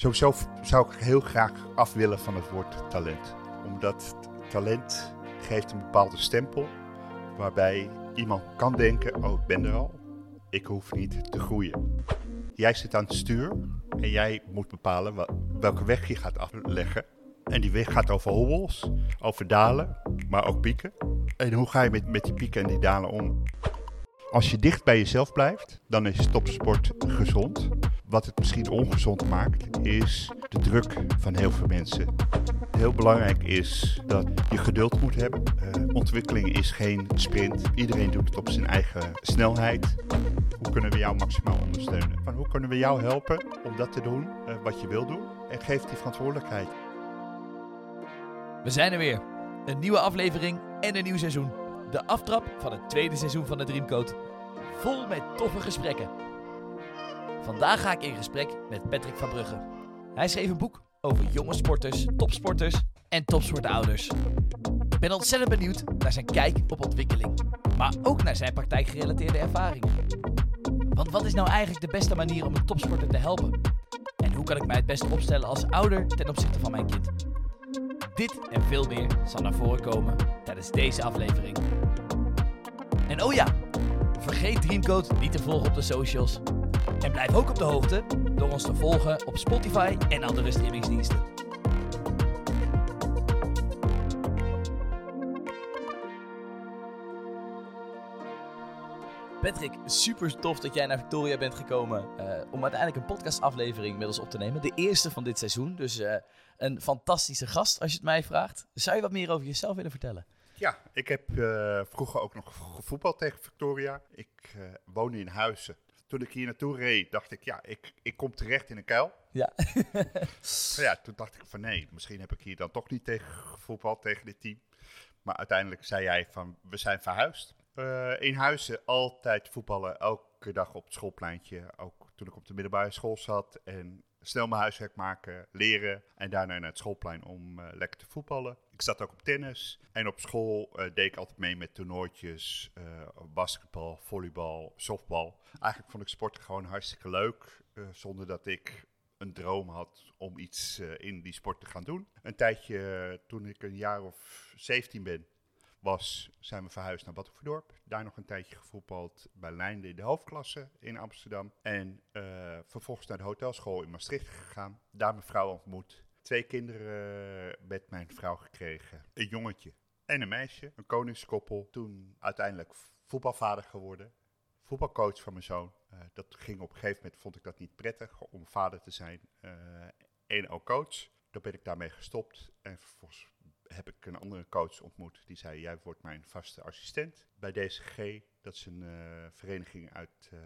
Sowieso zou ik heel graag af willen van het woord talent. Omdat talent geeft een bepaalde stempel waarbij iemand kan denken, oh ik ben er al, ik hoef niet te groeien. Jij zit aan het stuur en jij moet bepalen welke weg je gaat afleggen. En die weg gaat over hobbels, over dalen, maar ook pieken. En hoe ga je met, met die pieken en die dalen om? Als je dicht bij jezelf blijft, dan is topsport gezond. Wat het misschien ongezond maakt, is de druk van heel veel mensen. Heel belangrijk is dat je geduld moet hebben. Eh, ontwikkeling is geen sprint. Iedereen doet het op zijn eigen snelheid. Hoe kunnen we jou maximaal ondersteunen? Van hoe kunnen we jou helpen om dat te doen eh, wat je wil doen? En geef die verantwoordelijkheid. We zijn er weer. Een nieuwe aflevering en een nieuw seizoen. De aftrap van het tweede seizoen van de Dreamcode. Vol met toffe gesprekken. Vandaag ga ik in gesprek met Patrick van Brugge. Hij schreef een boek over jonge sporters, topsporters en topsportouders. Ik ben ontzettend benieuwd naar zijn kijk op ontwikkeling. Maar ook naar zijn praktijkgerelateerde ervaringen. Want wat is nou eigenlijk de beste manier om een topsporter te helpen? En hoe kan ik mij het beste opstellen als ouder ten opzichte van mijn kind? Dit en veel meer zal naar voren komen tijdens deze aflevering. En oh ja, vergeet Dreamcode niet te volgen op de socials. En blijf ook op de hoogte door ons te volgen op Spotify en andere streamingsdiensten. Patrick, super tof dat jij naar Victoria bent gekomen eh, om uiteindelijk een podcastaflevering met ons op te nemen. De eerste van dit seizoen, dus eh, een fantastische gast als je het mij vraagt. Zou je wat meer over jezelf willen vertellen? Ja, ik heb eh, vroeger ook nog gevoetbald tegen Victoria. Ik eh, woonde in Huizen. Toen ik hier naartoe reed, dacht ik, ja, ik, ik kom terecht in een kuil. Ja. Ja, toen dacht ik van nee, misschien heb ik hier dan toch niet tegen gevoetbald, tegen dit team. Maar uiteindelijk zei jij van, we zijn verhuisd. Eh, in Huizen altijd voetballen, elke dag op het schoolpleintje. Ook toen ik op de middelbare school zat. En snel mijn huiswerk maken, leren. En daarna naar het schoolplein om lekker te voetballen. Ik zat ook op tennis. En op school eh, deed ik altijd mee met toernooitjes. eh, basketbal, volleybal, softbal. Eigenlijk vond ik sporten gewoon hartstikke leuk. eh, zonder dat ik een droom had om iets in die sport te gaan doen. Een tijdje, toen ik een jaar of 17 ben, was, zijn we verhuisd naar Battenverdorp. Daar nog een tijdje gevoetbald bij Leinde in de hoofdklasse in Amsterdam. En vervolgens naar de hotelschool in Maastricht gegaan. Daar mijn vrouw ontmoet. Twee kinderen eh, met mijn vrouw gekregen. Een jongetje en een meisje. Een koningskoppel. Toen uiteindelijk voetbalvader geworden voetbalcoach van mijn zoon. Eh, dat ging op een gegeven moment, vond ik dat niet prettig om vader te zijn eh, en ook coach. Toen ben ik daarmee gestopt en vervolgens heb ik een andere coach ontmoet. Die zei, jij wordt mijn vaste assistent bij DCG. Dat is een eh, vereniging uit eh,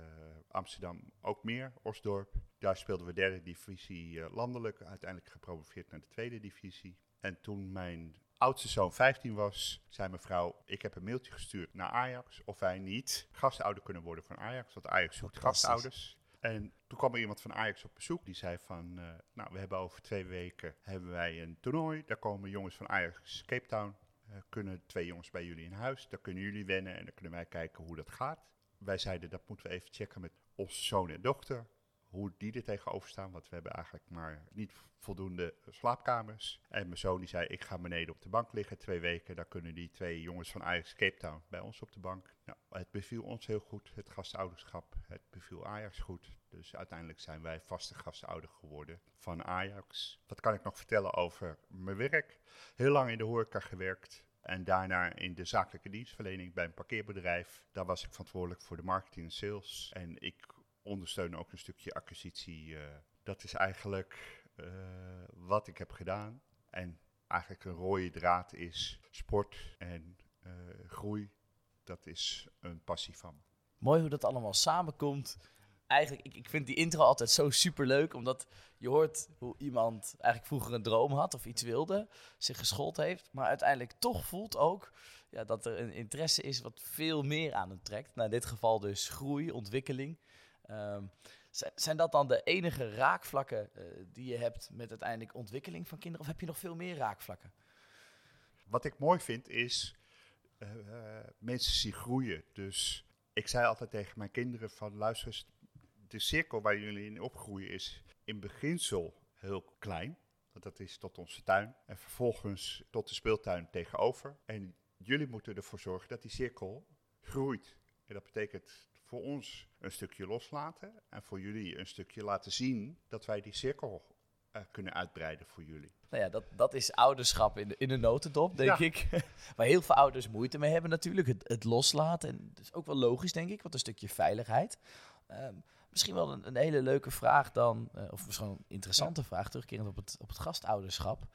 Amsterdam, ook meer, Osdorp. Daar speelden we derde divisie eh, landelijk, uiteindelijk gepromoveerd naar de tweede divisie. En toen mijn oudste zoon 15 was, zei mijn vrouw: Ik heb een mailtje gestuurd naar Ajax of wij niet gastouder kunnen worden van Ajax. Want Ajax zoekt gastouders. En toen kwam er iemand van Ajax op bezoek. Die zei van, nou, we hebben over twee weken hebben wij een toernooi. Daar komen jongens van Ajax Cape Town. Eh, kunnen twee jongens bij jullie in huis. Daar kunnen jullie wennen en dan kunnen wij kijken hoe dat gaat. Wij zeiden, dat moeten we even checken met onze zoon en dochter. Hoe die er tegenover staan, want we hebben eigenlijk maar niet voldoende slaapkamers. En mijn zoon die zei, ik ga beneden op de bank liggen twee weken. Dan kunnen die twee jongens van Ajax Cape Town bij ons op de bank. Nou, het beviel ons heel goed, het gastouderschap. Het beviel Ajax goed. Dus uiteindelijk zijn wij vaste gastouder geworden van Ajax. Wat kan ik nog vertellen over mijn werk? Heel lang in de horeca gewerkt. En daarna in de zakelijke dienstverlening bij een parkeerbedrijf. Daar was ik verantwoordelijk voor de marketing en sales. En ik ondersteun ook een stukje acquisitie. eh, dat is eigenlijk eh, wat ik heb gedaan. En eigenlijk een rode draad is sport en eh, groei. Dat is een passie van me. Mooi hoe dat allemaal samenkomt. Eigenlijk, ik, ik vind die intro altijd zo super leuk, omdat je hoort hoe iemand eigenlijk vroeger een droom had of iets wilde, zich geschoold heeft, maar uiteindelijk toch voelt ook ja, dat er een interesse is wat veel meer aan hem trekt. Nou, in dit geval dus groei, ontwikkeling. Ehm, zijn, dat dan de enige raakvlakken eh, die je hebt met uiteindelijk ontwikkeling van kinderen, of heb je nog veel meer raakvlakken? Wat ik mooi vind is eh, eh, mensen zien groeien. Dus ik zei altijd tegen mijn kinderen van luister eens, de cirkel waar jullie in opgroeien is in beginsel heel klein. Want dat is tot onze tuin. En vervolgens tot de speeltuin tegenover. En jullie moeten ervoor zorgen dat die cirkel groeit. En dat betekent voor ons een stukje loslaten. En voor jullie een stukje laten zien dat wij die cirkel uh, kunnen uitbreiden voor jullie. Nou ja, dat, dat is ouderschap in de, in een notendop, denk ik. Waar heel veel ouders moeite mee hebben natuurlijk. Het, het loslaten. En dat is ook wel logisch, denk ik. Want een stukje veiligheid. Um, misschien wel een, een, hele leuke vraag dan. Uh, of misschien een interessante vraag, terugkerend op het, op het gastouderschap.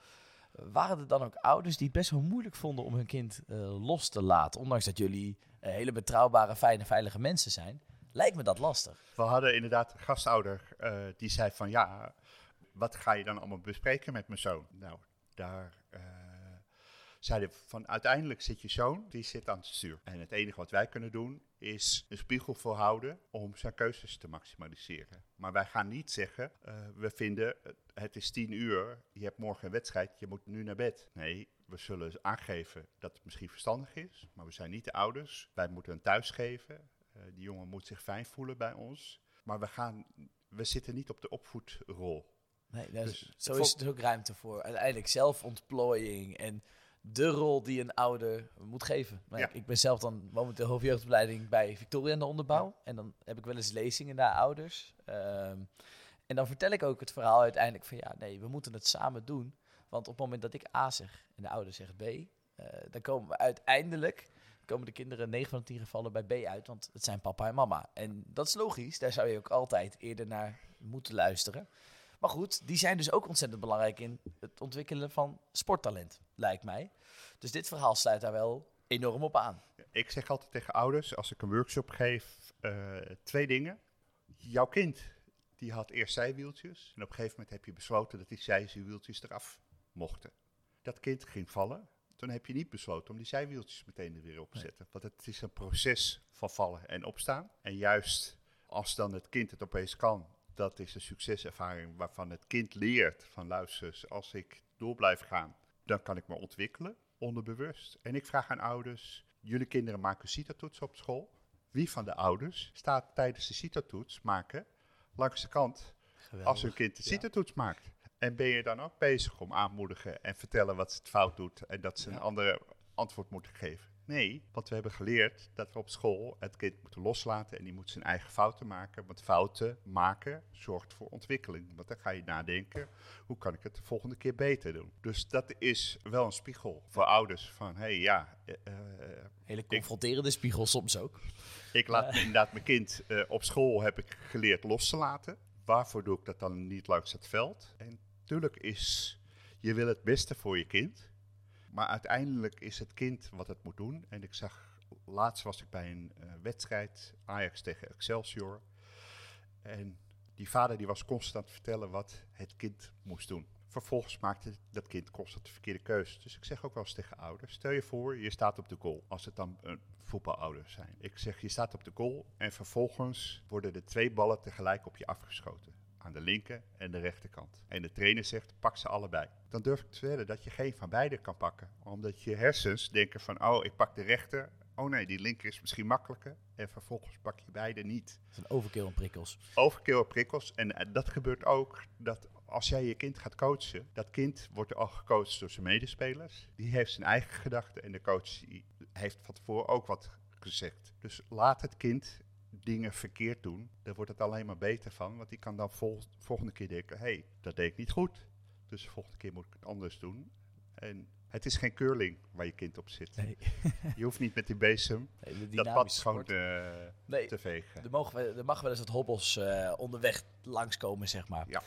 Waren er dan ook ouders die het best wel moeilijk vonden om hun kind uh, los te laten? Ondanks dat jullie hele betrouwbare, fijne, veilige mensen zijn. Lijkt me dat lastig. We hadden inderdaad een gastouder die zei van ja, wat ga je dan allemaal bespreken met mijn zoon? Nou, daar zeiden van uiteindelijk zit je zoon, die zit aan het stuur. En het enige wat wij kunnen doen is een spiegel voorhouden om zijn keuzes te maximaliseren. Maar wij gaan niet zeggen, uh, we vinden het is tien uur, je hebt morgen een wedstrijd, je moet nu naar bed. Nee, we zullen aangeven dat het misschien verstandig is, maar we zijn niet de ouders. Wij moeten een thuis geven. Uh, die jongen moet zich fijn voelen bij ons. Maar we, gaan, we zitten niet op de opvoedrol. Nee, dus zo is er ook ruimte voor. Uiteindelijk zelfontplooiing en de rol die een ouder moet geven. Nou, ja. Ik ben zelf dan momenteel hoofdjeugdopleiding bij Victoria in de onderbouw. En dan heb ik wel eens lezingen naar ouders. Um, en dan vertel ik ook het verhaal uiteindelijk van ja, nee, we moeten het samen doen. Want op het moment dat ik A zeg en de ouder zegt B, uh, dan komen we uiteindelijk komen de kinderen 9 van de 10 gevallen bij B uit, want het zijn papa en mama. En dat is logisch, daar zou je ook altijd eerder naar moeten luisteren. Maar goed, die zijn dus ook ontzettend belangrijk in het ontwikkelen van sporttalent, lijkt mij. Dus dit verhaal sluit daar wel enorm op aan. Ik zeg altijd tegen ouders, als ik een workshop geef, uh, twee dingen. Jouw kind, die had eerst zijwieltjes. En op een gegeven moment heb je besloten dat die zijwieltjes eraf mochten. Dat kind ging vallen. Toen heb je niet besloten om die zijwieltjes meteen er weer op te zetten. Want het is een proces van vallen en opstaan. En juist als dan het kind het opeens kan, dat is een succeservaring waarvan het kind leert van luister, als ik door blijf gaan, dan kan ik me ontwikkelen onderbewust. En ik vraag aan ouders, jullie kinderen maken CITO-toets op school. Wie van de ouders staat tijdens de CITO-toets maken langs de kant Geweldig. als hun kind de CITO-toets maakt? En ben je dan ook bezig om aanmoedigen en vertellen wat het fout doet en dat ze een andere antwoord moeten geven? Nee, want we hebben geleerd dat we op school het kind moeten loslaten en die moet zijn eigen fouten maken. Want fouten maken zorgt voor ontwikkeling. Want dan ga je nadenken, hoe kan ik het de volgende keer beter doen? Dus dat is wel een spiegel voor ouders van, hé hey, ja... Uh, Hele confronterende ik, spiegel soms ook. Ik laat uh. inderdaad mijn kind uh, op school, heb ik geleerd los te laten. Waarvoor doe ik dat dan niet langs het veld? En natuurlijk is, je wil het beste voor je kind... Maar uiteindelijk is het kind wat het moet doen. En ik zag, laatst was ik bij een uh, wedstrijd, Ajax tegen Excelsior. En die vader die was constant vertellen wat het kind moest doen. Vervolgens maakte dat kind constant de verkeerde keuze. Dus ik zeg ook wel eens tegen ouders, stel je voor, je staat op de goal. Als het dan een voetbalouders zijn. Ik zeg, je staat op de goal en vervolgens worden er twee ballen tegelijk op je afgeschoten aan de linker en de rechterkant. En de trainer zegt, pak ze allebei. Dan durf ik te wedden dat je geen van beide kan pakken. Omdat je hersens denken van, oh, ik pak de rechter. Oh nee, die linker is misschien makkelijker. En vervolgens pak je beide niet. Dat is een overkill aan prikkels. Overkill aan prikkels. En uh, dat gebeurt ook dat als jij je kind gaat coachen, dat kind wordt al gecoacht door zijn medespelers. Die heeft zijn eigen gedachten en de coach heeft van tevoren ook wat gezegd. Dus laat het kind dingen verkeerd doen, daar wordt het alleen maar beter van. Want die kan dan vol, volgende keer denken, hé, hey, dat deed ik niet goed. Dus de volgende keer moet ik het anders doen. En het is geen curling waar je kind op zit. Nee. je hoeft niet met die bezem nee, dat pad gewoon te, nee, te vegen. Er, mogen we, er mag wel eens wat hobbels uh, onderweg langskomen, zeg maar. Ja.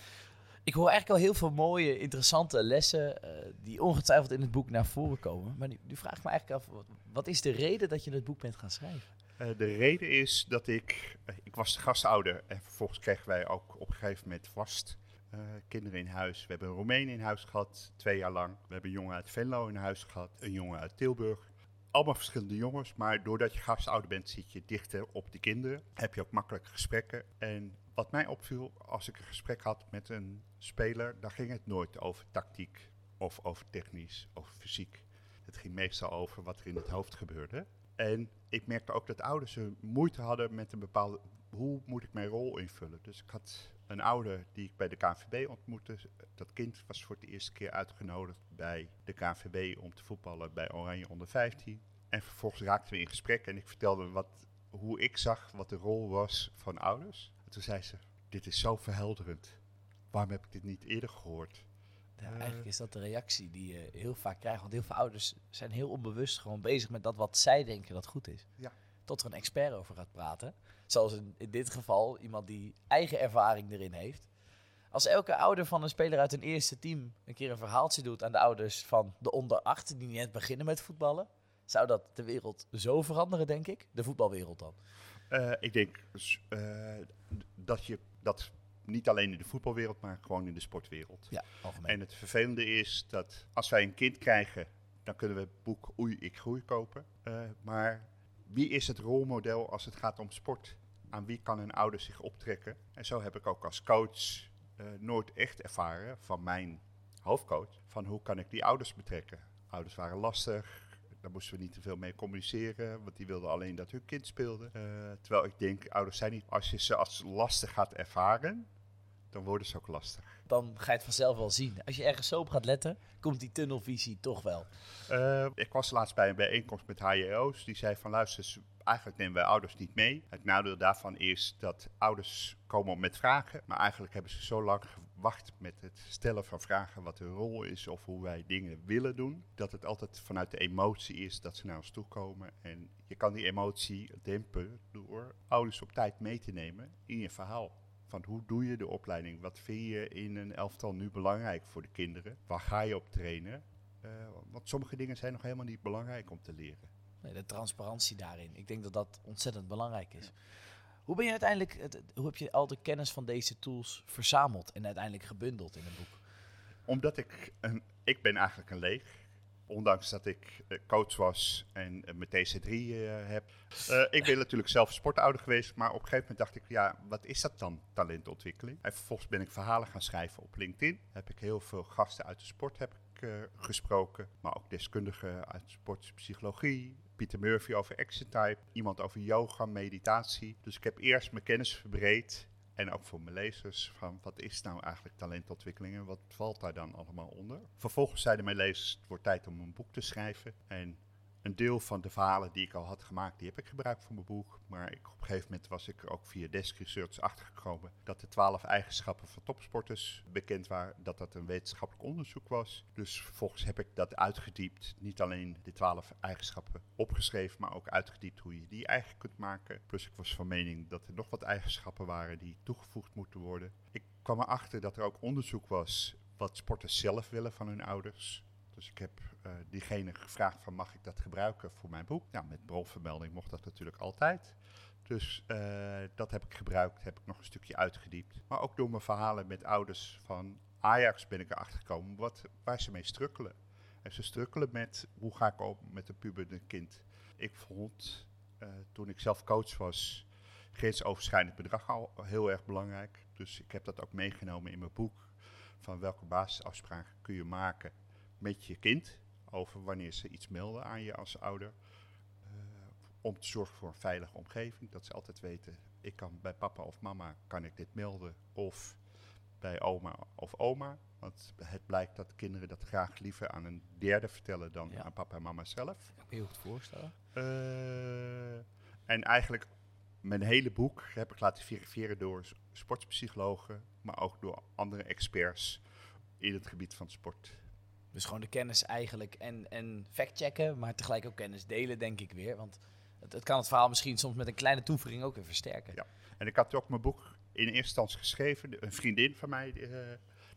Ik hoor eigenlijk al heel veel mooie, interessante lessen uh, die ongetwijfeld in het boek naar voren komen. Maar nu, nu vraag ik me eigenlijk af, wat, wat is de reden dat je het boek bent gaan schrijven? Uh, de reden is dat ik, uh, ik was de gastouder en vervolgens kregen wij ook op een gegeven moment vast uh, kinderen in huis. We hebben een Roemeen in huis gehad, twee jaar lang. We hebben een jongen uit Venlo in huis gehad, een jongen uit Tilburg. Allemaal verschillende jongens, maar doordat je gastouder bent zit je dichter op de kinderen. Heb je ook makkelijk gesprekken. En wat mij opviel als ik een gesprek had met een speler, dan ging het nooit over tactiek of over technisch of fysiek. Het ging meestal over wat er in het hoofd gebeurde. En ik merkte ook dat ouders moeite hadden met een bepaalde... Hoe moet ik mijn rol invullen? Dus ik had een ouder die ik bij de KNVB ontmoette. Dat kind was voor de eerste keer uitgenodigd bij de KNVB om te voetballen bij Oranje onder 15. En vervolgens raakten we in gesprek en ik vertelde wat, hoe ik zag wat de rol was van ouders. En toen zei ze, dit is zo verhelderend. Waarom heb ik dit niet eerder gehoord? Ja, eigenlijk is dat de reactie die je heel vaak krijgt. Want heel veel ouders zijn heel onbewust gewoon bezig met dat wat zij denken dat goed is. Ja. Tot er een expert over gaat praten. Zoals in, in dit geval iemand die eigen ervaring erin heeft. Als elke ouder van een speler uit een eerste team een keer een verhaaltje doet aan de ouders van de onder acht die net beginnen met voetballen, zou dat de wereld zo veranderen, denk ik. De voetbalwereld dan. Uh, ik denk uh, dat je dat niet alleen in de voetbalwereld, maar gewoon in de sportwereld. Ja, algemeen. En het vervelende is dat als wij een kind krijgen, dan kunnen we het boek Oei, ik groei kopen. Uh, maar wie is het rolmodel als het gaat om sport? Aan wie kan een ouder zich optrekken? En zo heb ik ook als coach uh, nooit echt ervaren van mijn hoofdcoach, van hoe kan ik die ouders betrekken? Ouders waren lastig, daar moesten we niet te veel mee communiceren, want die wilden alleen dat hun kind speelde. Uh, terwijl ik denk, ouders zijn niet, als je ze als lastig gaat ervaren, dan worden ze ook lastig. Dan ga je het vanzelf wel zien. Als je ergens zo op gaat letten, komt die tunnelvisie toch wel. Uh, ik was laatst bij een bijeenkomst met HJO's. Die zei van luister, eigenlijk nemen wij ouders niet mee. Het nadeel daarvan is dat ouders komen met vragen. Maar eigenlijk hebben ze zo lang gewacht met het stellen van vragen wat hun rol is of hoe wij dingen willen doen. Dat het altijd vanuit de emotie is dat ze naar ons toe komen. En je kan die emotie dempen door ouders op tijd mee te nemen in je verhaal van hoe doe je de opleiding? Wat vind je in een elftal nu belangrijk voor de kinderen? Waar ga je op trainen? Uh, want sommige dingen zijn nog helemaal niet belangrijk om te leren. Nee, de transparantie daarin. Ik denk dat dat ontzettend belangrijk is. Hoe ben je uiteindelijk, hoe heb je al de kennis van deze tools verzameld en uiteindelijk gebundeld in een boek? Omdat ik, een, ik ben eigenlijk een leeg ondanks dat ik eh, coach was en uh, mijn TC3 uh, heb. Ik ben natuurlijk zelf sportouder geweest, maar op een gegeven moment dacht ik, ja, wat is dat dan, talentontwikkeling? En vervolgens ben ik verhalen gaan schrijven op LinkedIn. Heb ik heel veel gasten uit de sport heb ik, gesproken, maar ook deskundigen uit sportpsychologie. Pieter Murphy over exit type, iemand over yoga, meditatie. Dus ik heb eerst mijn kennis verbreed en ook voor mijn lezers, van wat is nou eigenlijk talentontwikkeling en wat valt daar dan allemaal onder? Vervolgens zeiden mijn lezers, het wordt tijd om een boek te schrijven. En een deel van de verhalen die ik al had gemaakt, die heb ik gebruikt voor mijn boek. Maar ik, op een gegeven moment was ik ook via Desk Research achtergekomen dat de twaalf eigenschappen van topsporters bekend waren. Dat dat een wetenschappelijk onderzoek was. Dus vervolgens heb ik dat uitgediept. Niet alleen de twaalf eigenschappen opgeschreven, maar ook uitgediept hoe je die eigen kunt maken. Plus ik was van mening dat er nog wat eigenschappen waren die toegevoegd moeten worden. Ik kwam erachter dat er ook onderzoek was wat sporters zelf willen van hun ouders. Dus ik heb diegene gevraagd van mag ik dat gebruiken voor mijn boek? Nou, met bronvermelding mocht dat natuurlijk altijd. Dus uh, dat heb ik gebruikt, heb ik nog een stukje uitgediept. Maar ook door mijn verhalen met ouders van Ajax ben ik erachter gekomen wat, waar ze mee strukkelen. En ze strukkelen met hoe ga ik om met een puberende kind. Ik vond uh, toen ik zelf coach was grensoverschrijdend bedrag al heel erg belangrijk. Dus ik heb dat ook meegenomen in mijn boek. Van welke basisafspraken kun je maken met je kind over wanneer ze iets melden aan je als ouder. Uh, om te zorgen voor een veilige omgeving. Dat ze altijd weten, ik kan bij papa of mama kan ik dit melden. Of bij oma of oma. Want het blijkt dat kinderen dat graag liever aan een derde vertellen dan ja. aan papa en mama zelf. Ik kan je goed voorstellen. Uh, en eigenlijk mijn hele boek heb ik laten verifiëren door sportpsychologen, maar ook door andere experts in het gebied van sport. Dus gewoon de kennis eigenlijk en, en factchecken, maar tegelijk ook kennis delen, denk ik weer. Want het, het, kan het verhaal misschien soms met een kleine toevoeging ook weer versterken. Ja, en ik had ook mijn boek in eerste instantie geschreven. Een vriendin van mij, die,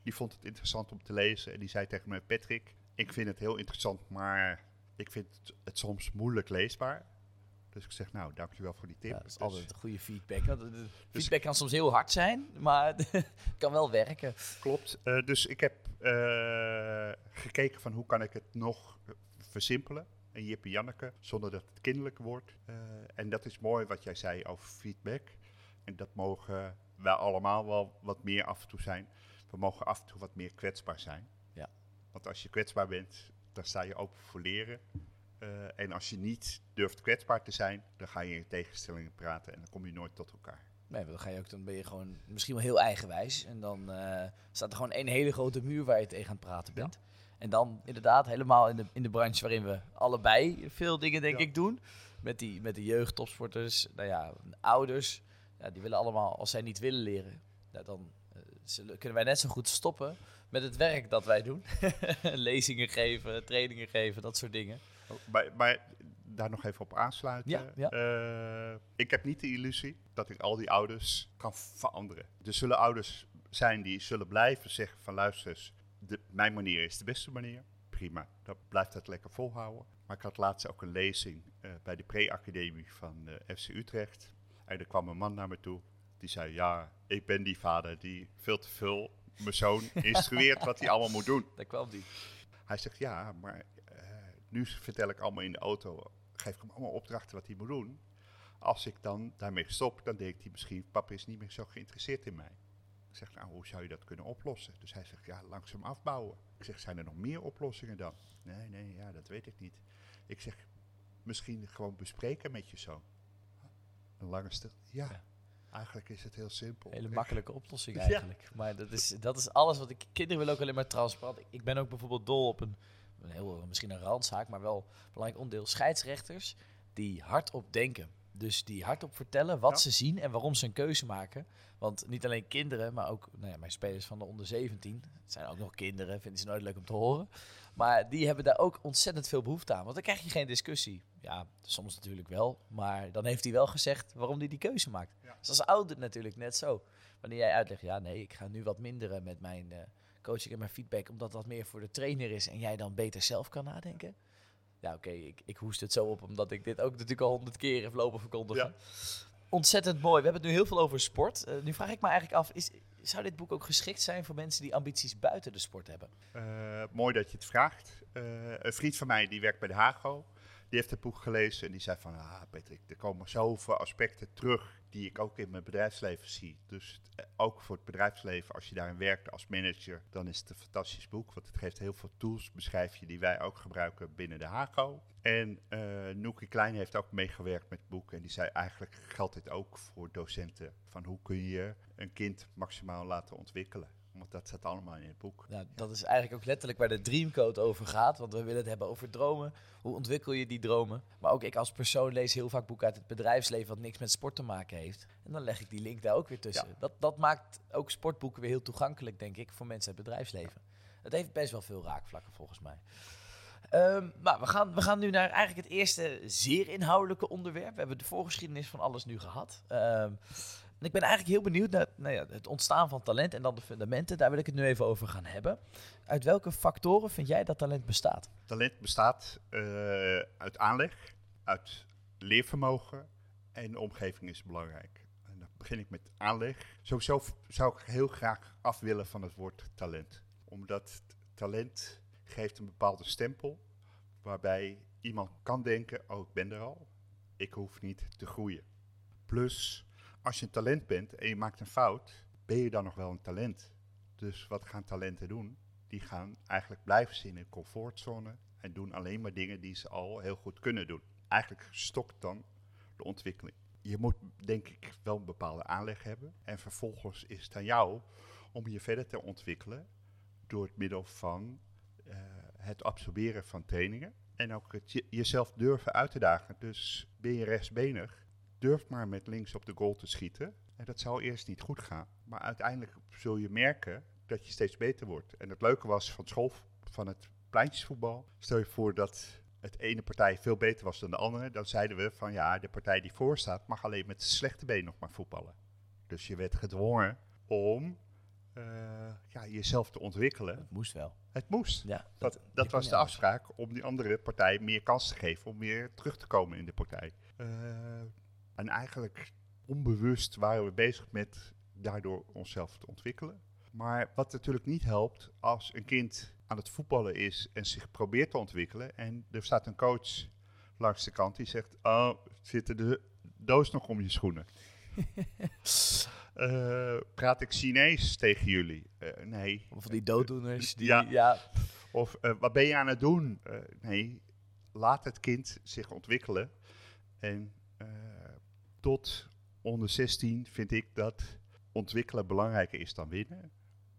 die vond het interessant om te lezen. En die zei tegen mij, Patrick, ik vind het heel interessant, maar ik vind het soms moeilijk leesbaar. Dus ik zeg, nou, dankjewel voor die tip. Ja, dat is dus, altijd een goede feedback. De, de dus feedback kan soms heel hard zijn, maar het kan wel werken. Klopt. Uh, dus ik heb uh, gekeken van hoe kan ik het nog versimpelen. En Jip en Janneke, zonder dat het kinderlijk wordt. Uh, en dat is mooi wat jij zei over feedback. En dat mogen wij allemaal wel wat meer af en toe zijn. We mogen af en toe wat meer kwetsbaar zijn. Ja. Want als je kwetsbaar bent, dan sta je open voor leren. Uh, en als je niet durft kwetsbaar te zijn, dan ga je in tegenstellingen praten en dan kom je nooit tot elkaar. Nee, dan, ga je ook, dan ben je gewoon misschien wel heel eigenwijs. En dan eh, staat er gewoon één hele grote muur waar je tegen aan het praten bent. En dan inderdaad helemaal in de, in de branche waarin we allebei veel dingen denk Ja. ik doen. Met, die, met de jeugd, topsporters, nou ja, ouders. Ja, die willen allemaal, als zij niet willen leren, ja, dan eh, zullen, kunnen wij net zo goed stoppen met het werk dat wij doen. Lezingen geven, trainingen geven, dat soort dingen. Maar, maar daar nog even op aansluiten. Ja, ja. Eh, ik heb niet de illusie dat ik al die ouders kan veranderen. Er zullen ouders zijn die zullen blijven zeggen van luister eens, de, mijn manier is de beste manier. Prima, dan blijft dat lekker volhouden. Maar ik had laatst ook een lezing eh, bij de pre-academie van eh, FC Utrecht. En er kwam een man naar me toe. Die zei, ja, ik ben die vader die veel te veel mijn zoon instrueert wat hij allemaal moet doen. Daar kwam die. Hij zegt, ja, maar nu vertel ik allemaal in de auto, geef ik hem allemaal opdrachten wat hij moet doen. Als ik dan daarmee stop, dan denkt hij misschien, papa is niet meer zo geïnteresseerd in mij. Ik zeg, nou, hoe zou je dat kunnen oplossen? Dus hij zegt, ja, langzaam afbouwen. Ik zeg, zijn er nog meer oplossingen dan? Nee, nee, ja, dat weet ik niet. Ik zeg, misschien gewoon bespreken met je zoon. Een lange stil. Ja, Ja. eigenlijk is het heel simpel. Hele makkelijke oplossing Ja. eigenlijk. Maar dat is, dat is alles wat ik... Kinderen willen ook alleen maar transparant. Ik ben ook bijvoorbeeld dol op een, een heel, misschien een randzaak, maar wel een belangrijk onderdeel. Scheidsrechters die hardop denken. Dus die hardop vertellen wat Ja. ze zien en waarom ze een keuze maken. Want niet alleen kinderen, maar ook nou ja, mijn spelers van de onder 17. Het zijn ook nog kinderen, vinden ze nooit leuk om te horen. Maar die hebben daar ook ontzettend veel behoefte aan. Want dan krijg je geen discussie. Ja, soms natuurlijk wel. Maar dan heeft hij wel gezegd waarom hij die keuze maakt. Ja. Dus als ouder natuurlijk net zo. Wanneer jij uitlegt, ja nee, ik ga nu wat minderen met mijn eh, coaching en mijn feedback. Omdat dat meer voor de trainer is en jij dan beter zelf kan nadenken. Ja, oké, ik, ik hoest het zo op omdat ik dit ook natuurlijk al honderd keer heb lopen verkondigen. Ja. Ontzettend mooi. We hebben het nu heel veel over sport. Eh, nu vraag ik me eigenlijk af, is, zou dit boek ook geschikt zijn voor mensen die ambities buiten de sport hebben? Eh, mooi dat je het vraagt. Eh, een vriend van mij die werkt bij de Hago. Die heeft het boek gelezen en die zei van... Ah, Patrick, er komen zoveel aspecten terug die ik ook in mijn bedrijfsleven zie. Dus eh, ook voor het bedrijfsleven, als je daarin werkt als manager... dan is het een fantastisch boek, want het geeft heel veel tools, beschrijf je... die wij ook gebruiken binnen de Hago. En eh Noekie Klein heeft ook meegewerkt met het boek. En die zei eigenlijk geldt dit ook voor docenten. Van hoe kun je een kind maximaal laten ontwikkelen. Want dat staat allemaal in het boek. Dat is eigenlijk ook letterlijk waar de Dreamcode over gaat. Want we willen het hebben over dromen. Hoe ontwikkel je die dromen? Maar ook ik als persoon lees heel vaak boeken uit het bedrijfsleven wat niks met sport te maken heeft. En dan leg ik die link daar ook weer tussen. Ja. Dat, dat maakt ook sportboeken weer heel toegankelijk, denk ik, voor mensen uit het bedrijfsleven. Het heeft best wel veel raakvlakken volgens mij. Ehm, maar we gaan, we gaan nu naar eigenlijk het eerste zeer inhoudelijke onderwerp. We hebben de voorgeschiedenis van alles nu gehad. Ehm, en ik ben eigenlijk heel benieuwd naar nou ja, het ontstaan van talent en dan de fundamenten. Daar wil ik het nu even over gaan hebben. Uit welke factoren vind jij dat talent bestaat? Talent bestaat eh, uit aanleg, uit leervermogen en de omgeving is belangrijk. En dan begin ik met aanleg. Sowieso zou ik heel graag af willen van het woord talent. Omdat talent geeft een bepaalde stempel waarbij iemand kan denken, oh ik ben er al, ik hoef niet te groeien. Plus, als je een talent bent en je maakt een fout, ben je dan nog wel een talent. Dus wat gaan talenten doen? die gaan eigenlijk blijven ze in een comfortzone en doen alleen maar dingen die ze al heel goed kunnen doen. Eigenlijk stokt dan de ontwikkeling. Je moet denk ik wel een bepaalde aanleg hebben en vervolgens is het aan jou om je verder te ontwikkelen door het middel van eh, het absorberen van trainingen en ook jezelf durven uit te dagen. Dus ben je rechtsbenig, durf maar met links op de goal te schieten. En dat zal eerst niet goed gaan, maar uiteindelijk zul je merken dat je steeds beter wordt. En het leuke was van school, van het pleintjesvoetbal. Stel je voor dat het ene partij veel beter was dan de andere. Dan zeiden we van ja, de partij die voor staat mag alleen met de slechte been nog maar voetballen. Dus je werd gedwongen om eh, ja, jezelf te ontwikkelen. Het moest wel. Het moest. Ja, Dat, dat was de afspraak om die andere partij meer kans te geven om weer terug te komen in de partij. Eh, en eigenlijk onbewust waren we bezig met daardoor onszelf te ontwikkelen. Maar wat natuurlijk niet helpt als een kind aan het voetballen is en zich probeert te ontwikkelen en er staat een coach langs de kant die zegt, oh, zit er de doos nog om je schoenen? Eh, praat ik Chinees tegen jullie? Eh, nee, Of die dooddoeners. Die, Ja. ja. of eh, wat ben je aan het doen? Nee, laat het kind zich ontwikkelen. En tot onder 16 vind ik dat ontwikkelen belangrijker is dan winnen.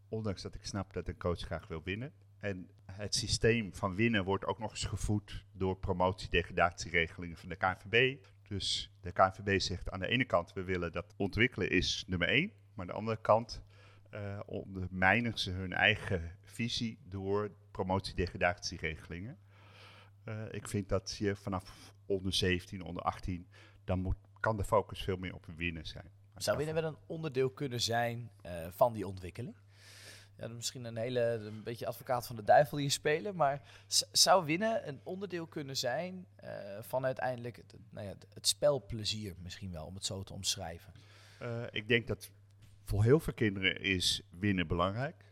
Ondanks dat ik snap dat een coach graag wil winnen. En het systeem van winnen wordt ook nog eens gevoed door promotie-degradatieregelingen van de KNVB. Dus de KNVB zegt aan de ene kant, we willen dat ontwikkelen is nummer één. Maar aan de andere kant uh, ondermijnen ze hun eigen visie door promotie-degradatieregelingen. Uh, ik vind dat je vanaf onder 17, onder 18, dan moet, kan de focus veel meer op winnen zijn. Zou winnen wel een onderdeel kunnen zijn uh, van die ontwikkeling? Ja, misschien een hele een beetje advocaat van de duivel hier spelen, maar zou winnen een onderdeel kunnen zijn uh, van uiteindelijk het, nou ja, het spelplezier misschien wel, om het zo te omschrijven? Uh, ik denk dat voor heel veel kinderen is winnen belangrijk.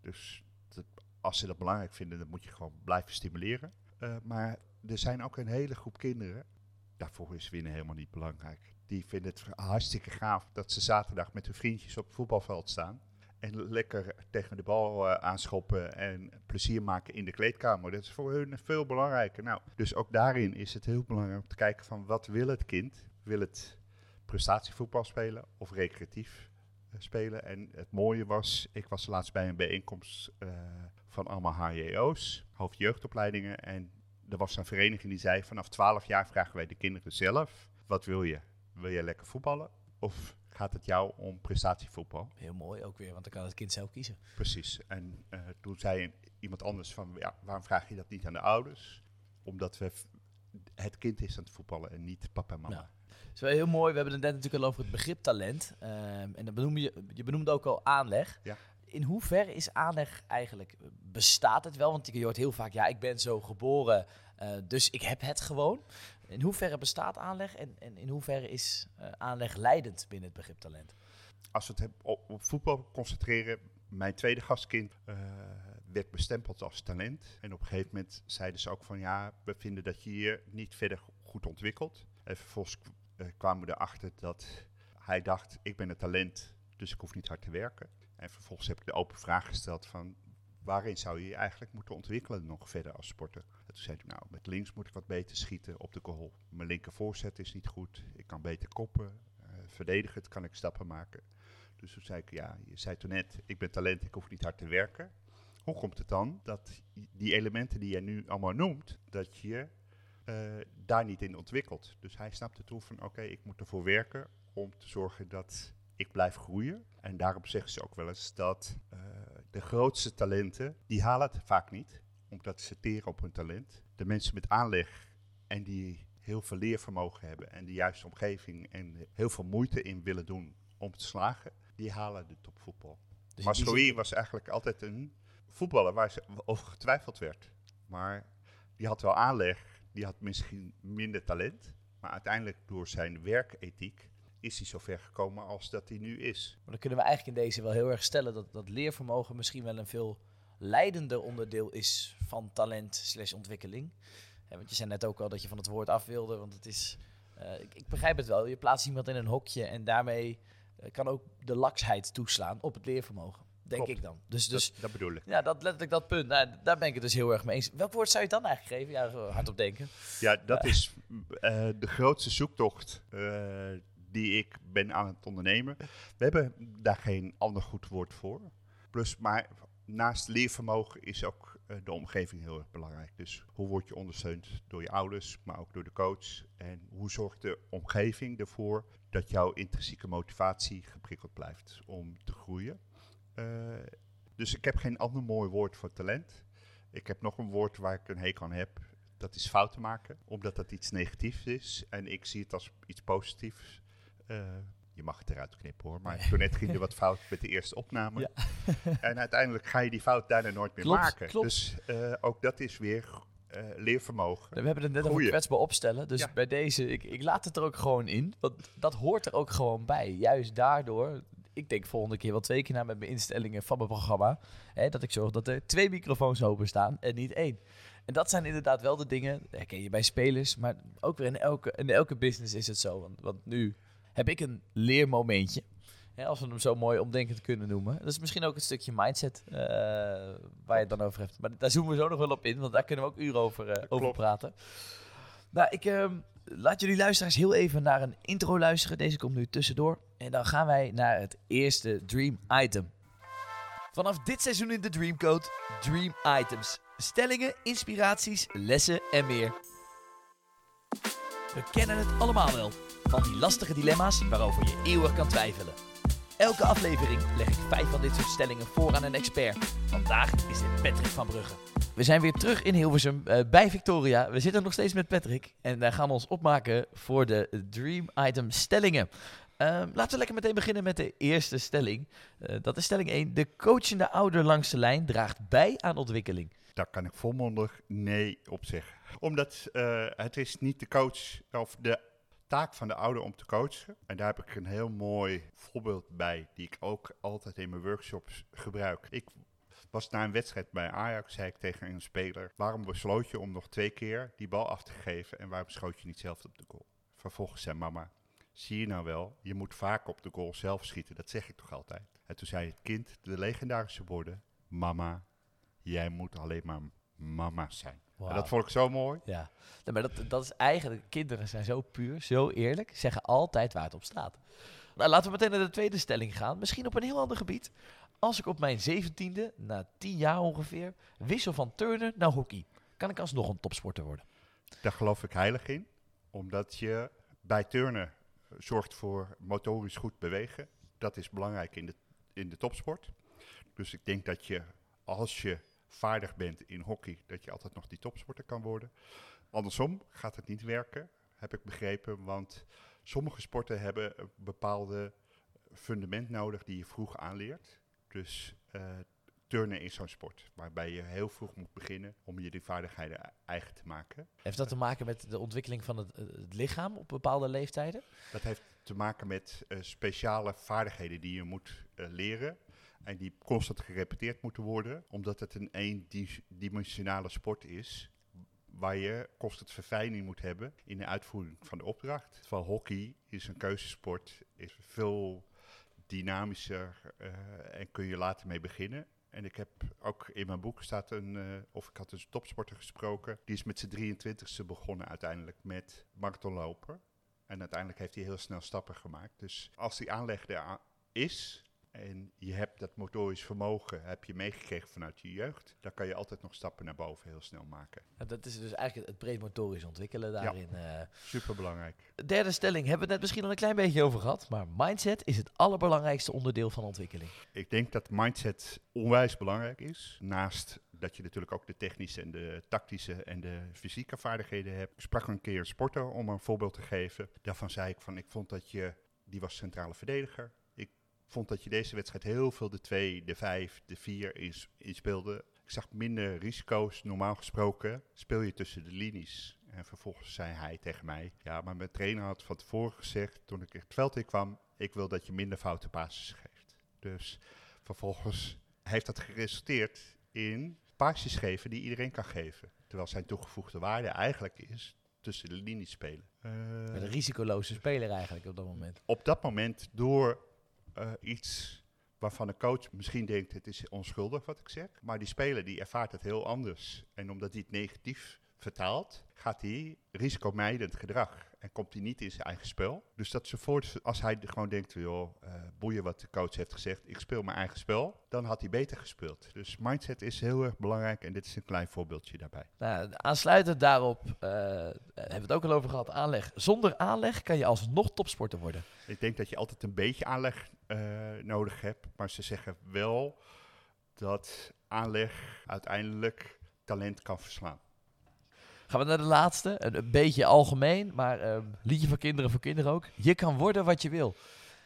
Dus dat, als ze dat belangrijk vinden, dan moet je gewoon blijven stimuleren. maar er zijn ook een hele groep kinderen, daarvoor is winnen helemaal niet belangrijk. Die vinden het hartstikke gaaf dat ze zaterdag met hun vriendjes op het voetbalveld staan en lekker tegen de bal uh, aanschoppen en plezier maken in de kleedkamer. Dat is voor hun veel belangrijker. Nou, dus ook daarin is het heel belangrijk om te kijken van wat wil het kind? Wil het prestatievoetbal spelen of recreatief uh, spelen? En het mooie was, ik was laatst bij een bijeenkomst uh, van allemaal HJO's, hoofdjeugdopleidingen. En er was een vereniging die zei, vanaf 12 jaar vragen wij de kinderen zelf, wat wil je? Wil je lekker voetballen of gaat het jou om prestatievoetbal. Heel mooi ook weer, want dan kan het kind zelf kiezen. Precies. En uh, toen zei iemand anders van, ja, waarom vraag je dat niet aan de ouders? Omdat we het kind is aan het voetballen en niet papa en mama. Nou, dat is wel heel mooi. We hebben het net natuurlijk al over het begrip talent. Um, en dan benoem je, je benoemde ook al aanleg. Ja. In hoeverre is aanleg eigenlijk, bestaat het wel? Want je hoort heel vaak, ja, ik ben zo geboren, uh, dus ik heb het gewoon. In hoeverre bestaat aanleg en, en in hoeverre is aanleg leidend binnen het begrip talent? Als we het op, op voetbal concentreren, mijn tweede gastkind werd bestempeld als talent. En op een gegeven moment zeiden ze ook van ja, we vinden dat je je niet verder goed ontwikkelt. En vervolgens kwamen we erachter dat hij dacht, ik ben een talent, dus ik hoef niet hard te werken. En vervolgens heb ik de open vraag gesteld van waarin zou je je eigenlijk moeten ontwikkelen nog verder als sporter? En toen zei hij, nou, met links moet ik wat beter schieten op de goal. Mijn linker voorzet is niet goed. Ik kan beter koppen. Uh, verdedigen kan ik stappen maken. Dus toen zei ik, ja, je zei toen net, ik ben talent, ik hoef niet hard te werken. Hoe komt het dan dat die elementen die jij nu allemaal noemt, dat je uh, daar niet in ontwikkelt? Dus hij snapte toen van, oké, ik moet ervoor werken om te zorgen dat ik blijf groeien. En daarom zeggen ze ook wel eens dat uh, de grootste talenten, die halen het vaak niet, omdat ze teren op hun talent. De mensen met aanleg en die heel veel leervermogen hebben en de juiste omgeving en heel veel moeite in willen doen om te slagen, die halen de topvoetbal. Dus Masroei was eigenlijk altijd een voetballer waar ze over getwijfeld werd. Maar die had wel aanleg, die had misschien minder talent, maar uiteindelijk door zijn werkethiek is hij zo ver gekomen als dat hij nu is. Maar dan kunnen we eigenlijk in deze wel heel erg stellen dat, dat leervermogen misschien wel een veel leidender onderdeel is van talent slash ontwikkeling. want je zei net ook al dat je van het woord af wilde, want het is... Uh, ik, ik, begrijp het wel, je plaatst iemand in een hokje en daarmee uh, kan ook de laksheid toeslaan op het leervermogen. Denk Klopt. ik dan. Dus, dus, dat, dat, bedoel ik. Ja, dat letterlijk dat punt. Nou, daar ben ik het dus heel erg mee eens. Welk woord zou je dan eigenlijk geven? Ja, hard op denken. Ja, dat is uh, de grootste zoektocht die ik ben aan het ondernemen. We hebben daar geen ander goed woord voor. Plus, maar naast leervermogen is ook uh, de omgeving heel erg belangrijk. Dus hoe word je ondersteund door je ouders, maar ook door de coach? En hoe zorgt de omgeving ervoor dat jouw intrinsieke motivatie geprikkeld blijft om te groeien? Uh, dus ik heb geen ander mooi woord voor talent. Ik heb nog een woord waar ik een hekel aan heb. Dat is fouten maken, omdat dat iets negatiefs is. En ik zie het als iets positiefs. Uh, je mag het eruit knippen hoor, maar toen net ging er wat fout met de eerste opname. Ja. en uiteindelijk ga je die fout daarna nooit meer klopt, maken. Klopt. Dus uh, ook dat is weer uh, leervermogen. We hebben het net over kwetsbaar opstellen. Dus ja. bij deze, ik, ik laat het er ook gewoon in. Want dat hoort er ook gewoon bij. Juist daardoor ik denk volgende keer wel twee keer na met mijn instellingen van mijn programma. Hè, dat ik zorg dat er twee microfoons openstaan en niet één. En dat zijn inderdaad wel de dingen, herken je bij spelers, maar ook weer in elke, in elke business is het zo. Want, want nu heb ik een leermomentje. Hè, als we hem zo mooi omdenkend kunnen noemen. Dat is misschien ook een stukje mindset uh, waar je het dan over hebt. Maar daar zoomen we zo nog wel op in, want daar kunnen we ook uren over, uh, over praten. Nou, ik, uh, laat jullie luisteraars heel even naar een intro luisteren. Deze komt nu tussendoor. En dan gaan wij naar het eerste Dream Item. Vanaf dit seizoen in de Dreamcode Dream Items. Stellingen, inspiraties, lessen en meer. We kennen het allemaal wel. Van die lastige dilemma's waarover je eeuwig kan twijfelen. Elke aflevering leg ik vijf van dit soort stellingen voor aan een expert. Vandaag is dit Patrick van Brugge. We zijn weer terug in Hilversum uh, bij Victoria. We zitten nog steeds met Patrick en wij gaan ons opmaken voor de Dream Item stellingen. Uh, laten we lekker meteen beginnen met de eerste stelling. Uh, dat is stelling 1. De coachende ouder langs de lijn draagt bij aan ontwikkeling. Daar kan ik volmondig nee op zeggen. Omdat uh, het is niet de coach of de taak van de ouder om te coachen. En daar heb ik een heel mooi voorbeeld bij, die ik ook altijd in mijn workshops gebruik. Ik was na een wedstrijd bij Ajax, zei ik tegen een speler, waarom besloot je om nog twee keer die bal af te geven en waarom schoot je niet zelf op de goal? Vervolgens zei mama, zie je nou wel, je moet vaak op de goal zelf schieten, dat zeg ik toch altijd. En toen zei het kind de legendarische woorden, mama, jij moet alleen maar mama zijn. Wow. En dat vond ik zo mooi. Ja, nee, maar dat, dat is eigenlijk, kinderen zijn zo puur, zo eerlijk, zeggen altijd waar het op staat. Nou, laten we meteen naar de tweede stelling gaan. Misschien op een heel ander gebied. Als ik op mijn zeventiende, na tien jaar ongeveer, wissel van turnen naar hockey, kan ik alsnog een topsporter worden? Daar geloof ik heilig in. Omdat je bij turnen zorgt voor motorisch goed bewegen. Dat is belangrijk in de, in de topsport. Dus ik denk dat je, als je vaardig bent in hockey, dat je altijd nog die topsporter kan worden. Andersom gaat het niet werken, heb ik begrepen. Want sommige sporten hebben een bepaalde fundament nodig die je vroeg aanleert. Dus uh, turnen is zo'n sport waarbij je heel vroeg moet beginnen om je die vaardigheden eigen te maken. Heeft dat te maken met de ontwikkeling van het, het lichaam op bepaalde leeftijden? Dat heeft te maken met uh, speciale vaardigheden die je moet uh, leren. En die constant gerepeteerd moeten worden, omdat het een eendimensionale sport is. Waar je constant verfijning moet hebben in de uitvoering van de opdracht. Terwijl hockey is een keuzesport, is veel dynamischer uh, en kun je later mee beginnen. En ik heb ook in mijn boek staat een, uh, of ik had een topsporter gesproken, die is met zijn 23ste begonnen uiteindelijk met marathonlopen. En uiteindelijk heeft hij heel snel stappen gemaakt. Dus als die aanleg er is, en je hebt dat motorisch vermogen, heb je meegekregen vanuit je jeugd, dan kan je altijd nog stappen naar boven heel snel maken. Ja, dat is dus eigenlijk het breed motorisch ontwikkelen daarin. Ja, uh, superbelangrijk. Derde stelling, hebben we het net misschien al een klein beetje over gehad, maar mindset is het allerbelangrijkste onderdeel van ontwikkeling. Ik denk dat mindset onwijs belangrijk is, naast dat je natuurlijk ook de technische en de tactische en de fysieke vaardigheden hebt. Ik sprak een keer een sporter om een voorbeeld te geven. Daarvan zei ik van, ik vond dat je, die was centrale verdediger, vond dat je deze wedstrijd heel veel de 2, de 5, de 4 in, in speelde. Ik zag minder risico's. Normaal gesproken speel je tussen de linies. En vervolgens zei hij tegen mij: Ja, maar mijn trainer had van tevoren gezegd, toen ik het veld in kwam, ik wil dat je minder foute passes geeft. Dus vervolgens heeft dat geresulteerd in passes geven die iedereen kan geven. Terwijl zijn toegevoegde waarde eigenlijk is tussen de linies spelen. Uh, een risicoloze speler eigenlijk op dat moment. Op dat moment door uh, iets waarvan een coach misschien denkt het is onschuldig wat ik zeg. Maar die speler die ervaart het heel anders. En omdat hij het negatief vertaalt, gaat hij risicomijdend gedrag. En komt hij niet in zijn eigen spel. Dus dat ze voort, als hij gewoon denkt, joh, uh, boeien wat de coach heeft gezegd, ik speel mijn eigen spel, dan had hij beter gespeeld. Dus mindset is heel erg belangrijk en dit is een klein voorbeeldje daarbij. Nou, aansluitend daarop uh, hebben we het ook al over gehad, aanleg. Zonder aanleg kan je alsnog topsporter worden. Ik denk dat je altijd een beetje aanleg uh, nodig hebt, maar ze zeggen wel dat aanleg uiteindelijk talent kan verslaan. Gaan we naar de laatste. Een, een beetje algemeen, maar um, liedje voor kinderen voor kinderen ook. Je kan worden wat je wil.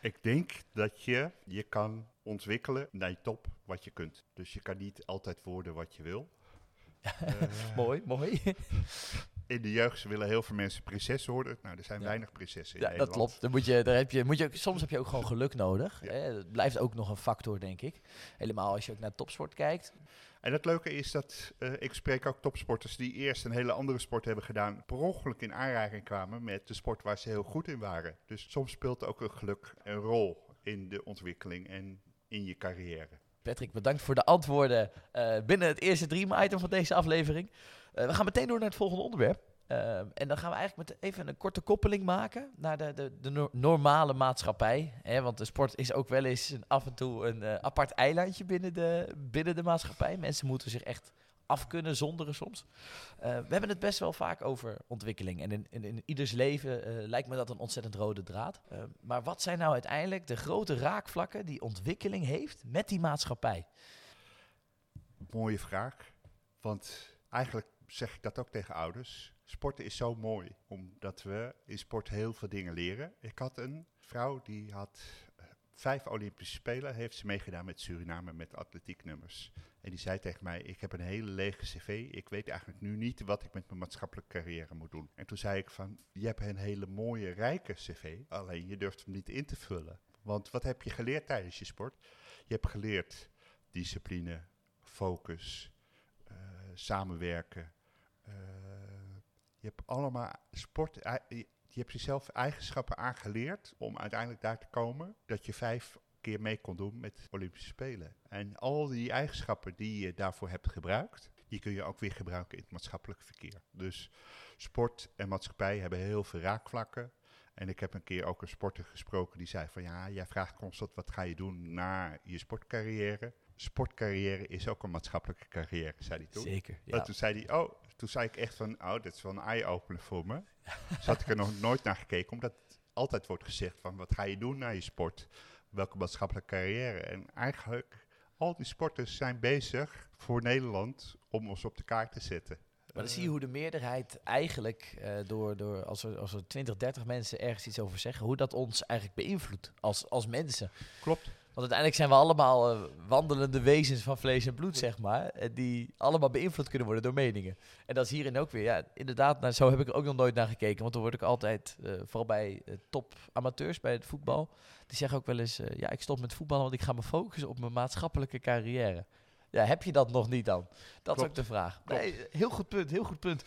Ik denk dat je je kan ontwikkelen naar je top wat je kunt. Dus je kan niet altijd worden wat je wil. uh, mooi, mooi. In de jeugd willen heel veel mensen prinses worden. Nou, er zijn ja. weinig prinsessen in ja, Nederland. dat klopt. Dan moet je, daar heb je, moet je, soms heb je ook gewoon geluk nodig. Ja. Hè? Dat blijft ook nog een factor, denk ik. Helemaal als je ook naar topsport kijkt. En het leuke is dat uh, ik spreek ook topsporters die eerst een hele andere sport hebben gedaan, per ongeluk in aanraking kwamen met de sport waar ze heel goed in waren. Dus soms speelt ook een geluk een rol in de ontwikkeling en in je carrière. Patrick, bedankt voor de antwoorden uh, binnen het eerste dream item van deze aflevering. Uh, we gaan meteen door naar het volgende onderwerp. Ehm, en dan gaan we eigenlijk met even een korte koppeling maken naar de, de, de normale maatschappij. Hè? Want de sport is ook wel eens een, af en toe een uh, apart eilandje binnen de, binnen de maatschappij. Mensen moeten zich echt af kunnen zonderen soms. Uh, we hebben het best wel vaak over ontwikkeling. En in, in, in ieders leven uh, lijkt me dat een ontzettend rode draad. Uh, maar wat zijn nou uiteindelijk de grote raakvlakken die ontwikkeling heeft met die maatschappij? Mooie vraag. Want eigenlijk zeg ik dat ook tegen ouders. Sporten is zo mooi, omdat we in sport heel veel dingen leren. Ik had een vrouw die had vijf Olympische Spelen, heeft ze meegedaan met Suriname met atletieknummers. En die zei tegen mij, ik heb een hele lege cv, ik weet eigenlijk nu niet wat ik met mijn maatschappelijke carrière moet doen. En toen zei ik van, je hebt een hele mooie, rijke cv, alleen je durft hem niet in te vullen. Want wat heb je geleerd tijdens je sport? Je hebt geleerd discipline, focus, uh, samenwerken. Uh, je hebt allemaal sport, je hebt jezelf eigenschappen aangeleerd om uiteindelijk daar te komen dat je vijf keer mee kon doen met Olympische Spelen. En al die eigenschappen die je daarvoor hebt gebruikt, die kun je ook weer gebruiken in het maatschappelijk verkeer. Dus sport en maatschappij hebben heel veel raakvlakken. En ik heb een keer ook een sporter gesproken die zei van ja, jij vraagt constant wat ga je doen na je sportcarrière. Sportcarrière is ook een maatschappelijke carrière, zei hij toen. Zeker, ja. En toen zei hij, oh, toen zei ik echt van, oh, dit is wel een eye-opener voor me. Dus had ik er nog nooit naar gekeken, omdat altijd wordt gezegd van, wat ga je doen na je sport? Welke maatschappelijke carrière? En eigenlijk, al die sporters zijn bezig voor Nederland om ons op de kaart te zetten. Maar dan zie je hoe de meerderheid eigenlijk, uh, door, door, als, er, als er 20, 30 mensen ergens iets over zeggen, hoe dat ons eigenlijk beïnvloedt als, als mensen. Klopt. Want uiteindelijk zijn we allemaal uh, wandelende wezens van vlees en bloed, zeg maar. En die allemaal beïnvloed kunnen worden door meningen. En dat is hierin ook weer. Ja, inderdaad, nou, zo heb ik er ook nog nooit naar gekeken. Want dan word ik altijd, uh, vooral bij uh, top amateurs bij het voetbal. Die zeggen ook wel eens, ja, ik stop met voetballen, want ik ga me focussen op mijn maatschappelijke carrière. Ja, heb je dat nog niet dan? Dat Klopt. is ook de vraag. Nee, heel goed punt, heel goed punt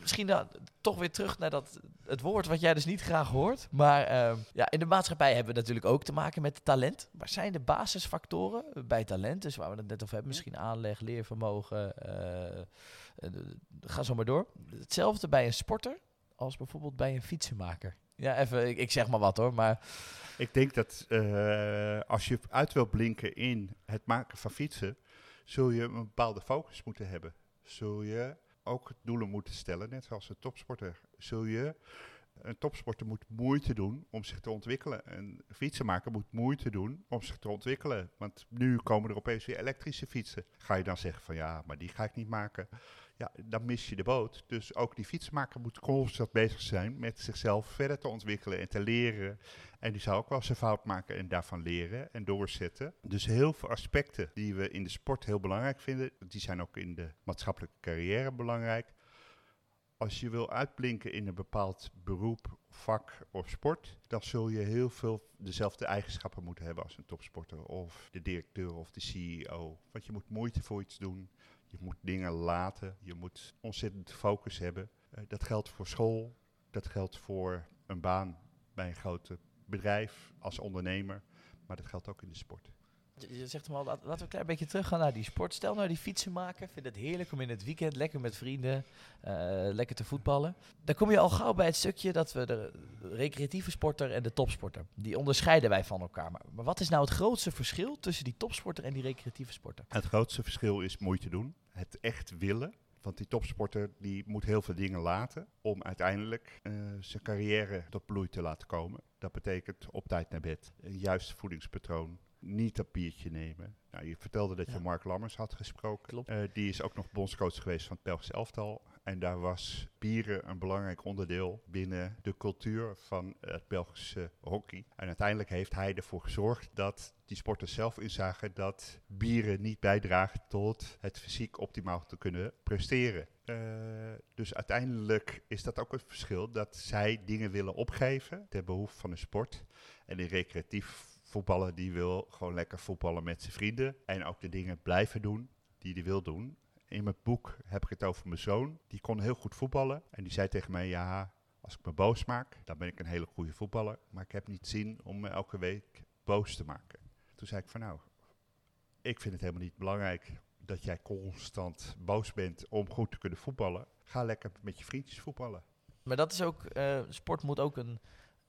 misschien dan toch weer terug naar dat, het woord wat jij dus niet graag hoort. Maar uh, ja, in de maatschappij hebben we natuurlijk ook te maken met talent. Waar zijn de basisfactoren bij talent? Dus waar we het net over hebben, misschien aanleg, leervermogen. Uh, ga zo maar door. Hetzelfde bij een sporter als bijvoorbeeld bij een fietsenmaker. Ja, even, ik, ik zeg maar wat hoor, maar... Ik denk dat uh, als je uit wilt blinken in het maken van fietsen, zul je een bepaalde focus moeten hebben. Zul je ook doelen moeten stellen, net zoals een topsporter. Zul je, een topsporter moet moeite doen om zich te ontwikkelen. Een fietsenmaker moet moeite doen om zich te ontwikkelen. Want nu komen er opeens weer elektrische fietsen. Ga je dan zeggen van ja, maar die ga ik niet maken dan mis je de boot. Dus ook die fietsmaker moet constant bezig zijn met zichzelf verder te ontwikkelen en te leren. En die zou ook wel zijn fout maken en daarvan leren en doorzetten. Dus heel veel aspecten die we in de sport heel belangrijk vinden, die zijn ook in de maatschappelijke carrière belangrijk. Als je wil uitblinken in een bepaald beroep, vak of sport, dan zul je heel veel dezelfde eigenschappen moeten hebben als een topsporter of de directeur of de CEO. Want je moet moeite voor iets doen. Je moet dingen laten. Je moet ontzettend focus hebben. Uh, dat geldt voor school. Dat geldt voor een baan bij een groot bedrijf als ondernemer. Maar dat geldt ook in de sport. Je zegt hem al, laten we een klein beetje teruggaan naar die sport. Stel nou die fietsen maken. Vind het heerlijk om in het weekend lekker met vrienden uh, lekker te voetballen. Dan kom je al gauw bij het stukje dat we de recreatieve sporter en de topsporter. Die onderscheiden wij van elkaar. Maar, maar wat is nou het grootste verschil tussen die topsporter en die recreatieve sporter? Het grootste verschil is moeite doen. Het echt willen. Want die topsporter die moet heel veel dingen laten om uiteindelijk uh, zijn carrière tot bloei te laten komen. Dat betekent op tijd naar bed, een juist voedingspatroon, niet dat biertje nemen. Nou, je vertelde dat je Mark Lammers had gesproken. Uh, die is ook nog bondscoach geweest van het Belgische elftal. En daar was bieren een belangrijk onderdeel binnen de cultuur van het Belgische hockey. En uiteindelijk heeft hij ervoor gezorgd dat die sporters zelf inzagen dat bieren niet bijdraagt tot het fysiek optimaal te kunnen presteren. Uh, dus uiteindelijk is dat ook het verschil dat zij dingen willen opgeven ter behoefte van de sport. En in recreatief voetballen die wil gewoon lekker voetballen met zijn vrienden. En ook de dingen blijven doen die hij wil doen. In mijn boek heb ik het over mijn zoon. Die kon heel goed voetballen. En die zei tegen mij, ja, als ik me boos maak, dan ben ik een hele goede voetballer. Maar ik heb niet zin om me elke week boos te maken. Toen zei ik van nou, ik vind het helemaal niet belangrijk dat jij constant boos bent om goed te kunnen voetballen. Ga lekker met je vriendjes voetballen. Maar dat is ook, uh, sport moet ook een,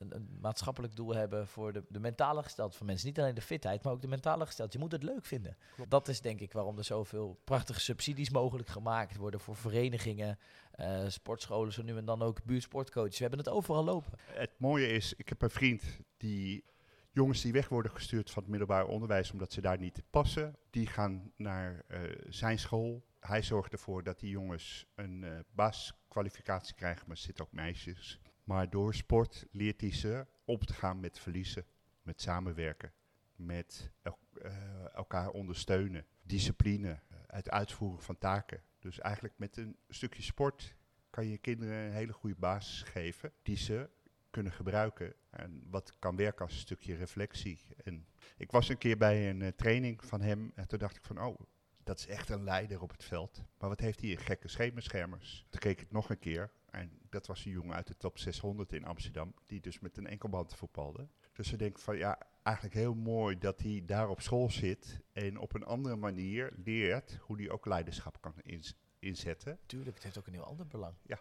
een, een, maatschappelijk doel hebben voor de, de mentale gesteldheid van mensen. Niet alleen de fitheid, maar ook de mentale gesteldheid. Je moet het leuk vinden. Dat is denk ik waarom er zoveel prachtige subsidies mogelijk gemaakt worden voor verenigingen, uh, sportscholen, zo nu en dan ook buurtsportcoaches. We hebben het overal lopen. Het mooie is, ik heb een vriend die jongens die weg worden gestuurd van het middelbaar onderwijs omdat ze daar niet passen, die gaan naar uh, zijn school. Hij zorgt ervoor dat die jongens een uh, basiskwalificatie krijgen, maar er zitten ook meisjes. Maar door sport leert hij ze om te gaan met verliezen, met samenwerken, met el uh, elkaar ondersteunen, discipline, het uitvoeren van taken. Dus eigenlijk met een stukje sport kan je kinderen een hele goede basis geven die ze kunnen gebruiken. En wat kan werken als stukje reflectie. En ik was een keer bij een uh, training van hem en toen dacht ik van, oh, dat is echt een leider op het veld. Maar wat heeft hij een gekke schemerschermers? Toen keek ik nog een keer en dat was een jongen uit de top 600 in Amsterdam, die dus met een enkelband voetbalde. Dus ik denk van, ja, eigenlijk heel mooi dat hij daar op school zit en op een andere manier leert hoe hij ook leiderschap kan ins inzetten. Tuurlijk, het heeft ook een heel ander belang. Ja.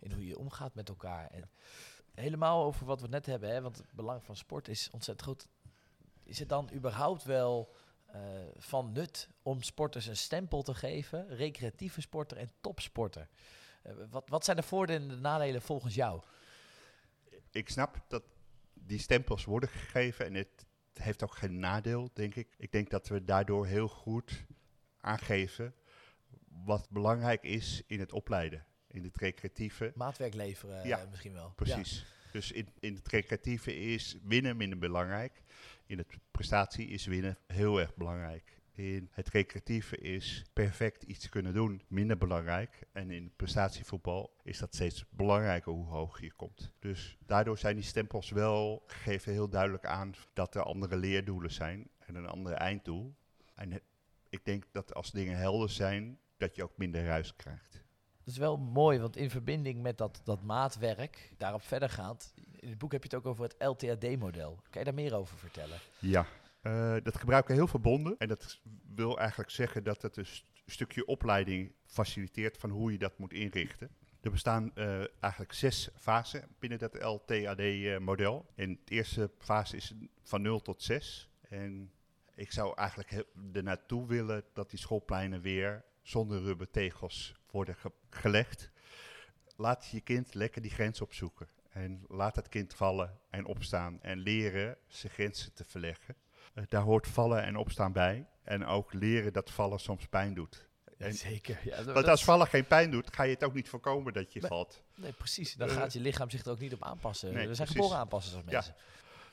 In hoe je omgaat met elkaar. En helemaal over wat we net hebben, hè, want het belang van sport is ontzettend groot. Is het dan überhaupt wel uh, van nut om sporters een stempel te geven? Recreatieve sporter en topsporter. Uh, wat, wat zijn de voordelen en de nadelen volgens jou? Ik snap dat die stempels worden gegeven en het heeft ook geen nadeel, denk ik. Ik denk dat we daardoor heel goed aangeven wat belangrijk is in het opleiden in het recreatieve. Maatwerk leveren ja, misschien wel. Precies. Ja. Dus in, in het recreatieve is winnen minder belangrijk. In het prestatie is winnen heel erg belangrijk. In het recreatieve is perfect iets kunnen doen minder belangrijk. En in prestatievoetbal is dat steeds belangrijker hoe hoog je komt. Dus daardoor zijn die stempels wel, geven heel duidelijk aan dat er andere leerdoelen zijn en een ander einddoel. En het, ik denk dat als dingen helder zijn, dat je ook minder ruis krijgt. Dat is wel mooi, want in verbinding met dat, dat maatwerk, daarop verder gaat. In het boek heb je het ook over het LTAD-model. Kan je daar meer over vertellen? Ja, uh, dat gebruiken heel veel bonden. En dat wil eigenlijk zeggen dat het een st stukje opleiding faciliteert van hoe je dat moet inrichten. Er bestaan uh, eigenlijk zes fasen binnen dat LTAD-model. Uh, en de eerste fase is van 0 tot 6. En ik zou eigenlijk er naartoe willen dat die schoolpleinen weer zonder rubbertegels worden ge gelegd. Laat je kind lekker die grens opzoeken. En laat het kind vallen en opstaan en leren zijn grenzen te verleggen. Uh, daar hoort vallen en opstaan bij. En ook leren dat vallen soms pijn doet. Zeker. Ja, want als vallen geen pijn doet, ga je het ook niet voorkomen dat je nee, valt. Nee, precies. Dan uh, gaat je lichaam zich er ook niet op aanpassen. Nee, We zijn geboren aanpassen als mensen. Ja.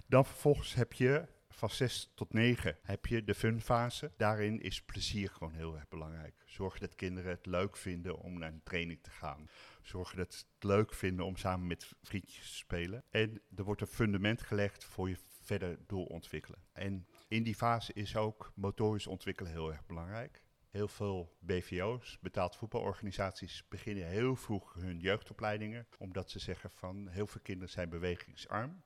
Dan vervolgens heb je van 6 tot 9 heb je de funfase. Daarin is plezier gewoon heel erg belangrijk. Zorg dat kinderen het leuk vinden om naar een training te gaan. Zorg dat ze het leuk vinden om samen met vriendjes te spelen. En er wordt een fundament gelegd voor je verder doorontwikkelen. En in die fase is ook motorisch ontwikkelen heel erg belangrijk. Heel veel BVO's, betaald voetbalorganisaties, beginnen heel vroeg hun jeugdopleidingen. Omdat ze zeggen van heel veel kinderen zijn bewegingsarm.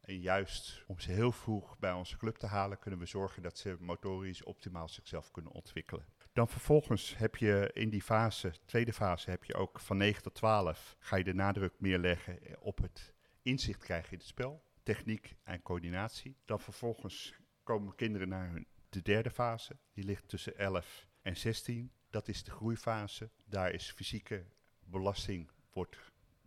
En juist om ze heel vroeg bij onze club te halen, kunnen we zorgen dat ze motorisch optimaal zichzelf kunnen ontwikkelen. Dan vervolgens heb je in die fase, tweede fase, heb je ook van 9 tot 12, ga je de nadruk meer leggen op het inzicht krijgen in het spel, techniek en coördinatie. Dan vervolgens komen kinderen naar hun, de derde fase, die ligt tussen 11 en 16. Dat is de groeifase. Daar is fysieke belasting wordt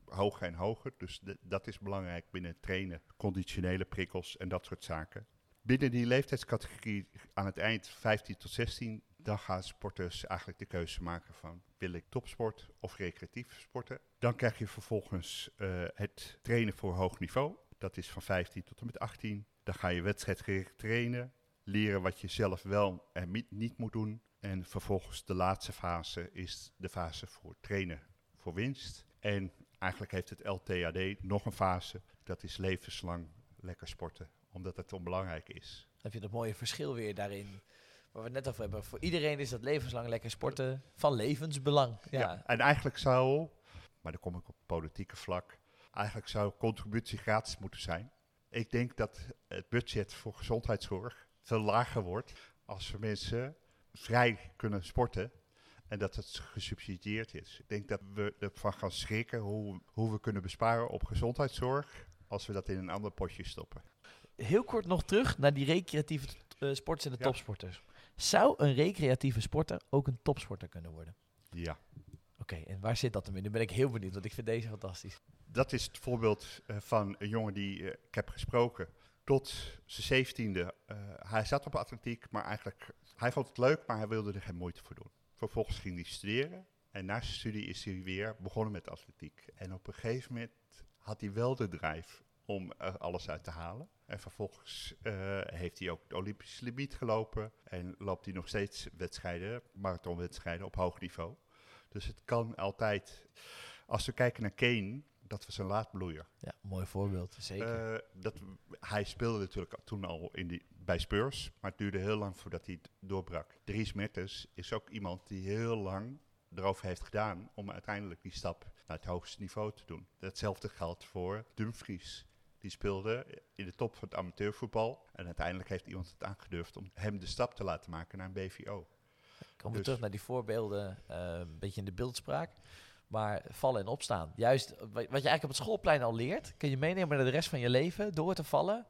hoger en hoger. Dus dat is belangrijk binnen trainen. Conditionele prikkels en dat soort zaken. Binnen die leeftijdscategorie aan het eind 15 tot 16, dan gaan sporters eigenlijk de keuze maken van wil ik topsport of recreatief sporten. Dan krijg je vervolgens uh, het trainen voor hoog niveau. Dat is van 15 tot en met 18. Dan ga je wedstrijdgericht trainen, leren wat je zelf wel en niet moet doen. En vervolgens de laatste fase is de fase voor trainen voor winst. En eigenlijk heeft het LTAD nog een fase. Dat is levenslang lekker sporten, omdat het onbelangrijk is. Heb je dat mooie verschil weer daarin? Waar we het net over hebben. Voor iedereen is dat levenslang lekker sporten van levensbelang. Ja, ja en eigenlijk zou, maar dan kom ik op politieke vlak, eigenlijk zou contributie gratis moeten zijn. Ik denk dat het budget voor gezondheidszorg veel lager wordt als we mensen vrij kunnen sporten. En dat het gesubsidieerd is. Ik denk dat we ervan gaan schrikken hoe, hoe we kunnen besparen op gezondheidszorg. als we dat in een ander potje stoppen. Heel kort nog terug naar die recreatieve uh, sporters en de topsporters. Zou een recreatieve sporter ook een topsporter kunnen worden? Ja. Oké, en waar zit dat hem in? Nu ben ik heel benieuwd, want ik vind deze fantastisch. Dat is het voorbeeld uh, van een jongen die uh, ik heb gesproken. Tot zijn zeventiende. hij zat op atletiek, maar eigenlijk... Hij vond het leuk, maar hij wilde er geen moeite voor doen. Vervolgens ging hij studeren. En na zijn studie is hij weer begonnen met atletiek. En op een gegeven moment had hij wel de drijf om er alles uit te halen. En vervolgens heeft hij ook het Olympische limiet gelopen. En loopt hij nog steeds wedstrijden, marathonwedstrijden op hoog niveau. Dus het kan altijd. Als we kijken naar Kane, dat was een laadbloeier. Ja, mooi voorbeeld, zeker. Uh, dat, hij speelde natuurlijk toen al in die, bij Spurs, maar het duurde heel lang voordat hij doorbrak. Dries Mertens is ook iemand die heel lang erover heeft gedaan om uiteindelijk die stap naar het hoogste niveau te doen. Hetzelfde geldt voor Dumfries. Die speelde in de top van het amateurvoetbal. En uiteindelijk heeft iemand het aangedurfd om hem de stap te laten maken naar een BVO. Komen we dus terug naar die voorbeelden, uh, een beetje in de beeldspraak. Maar vallen en opstaan. Juist wat je eigenlijk op het schoolplein al leert, kun je meenemen naar de rest van je leven door te vallen.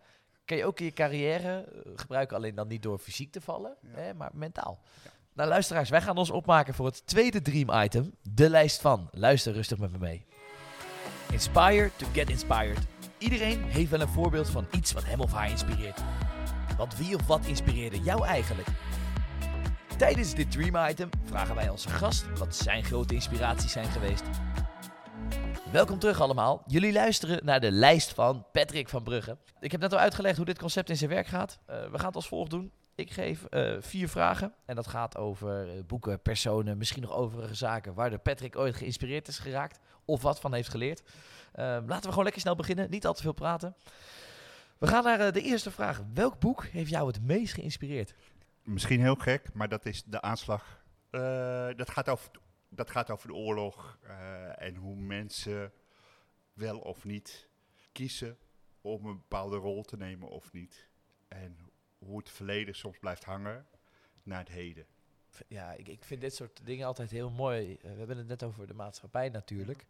Kun je ook in je carrière eh, gebruiken, alleen dan niet door fysiek te vallen, hè, maar mentaal. Ja. Nou, luisteraars, wij gaan ons opmaken voor het tweede dream item, de lijst van. Luister rustig met me mee. Inspire to get inspired. Iedereen heeft wel een voorbeeld van iets wat hem of haar inspireert. Want wie of wat inspireerde jou eigenlijk? Tijdens dit Dream Item vragen wij onze gast wat zijn grote inspiraties zijn geweest. Welkom terug allemaal. Jullie luisteren naar de lijst van Patrick van Brugge. Ik heb net al uitgelegd hoe dit concept in zijn werk gaat. Uh, we gaan het als volgt doen. Ik geef uh, vier vragen en dat gaat over uh, boeken, personen, misschien nog overige zaken waar de Patrick ooit geïnspireerd is geraakt of wat van heeft geleerd. Ehm, laten we gewoon lekker snel beginnen. Niet al te veel praten. We gaan naar de eerste vraag. Welk boek heeft jou het meest geïnspireerd? Misschien heel gek, maar dat is de aanslag. Uh, dat, gaat over, dat gaat over de oorlog uh, en hoe mensen wel of niet kiezen om een bepaalde rol te nemen of niet. En hoe het verleden soms blijft hangen naar het heden. Ja, ik, ik vind dit soort dingen altijd heel mooi. we hebben het net over de maatschappij natuurlijk.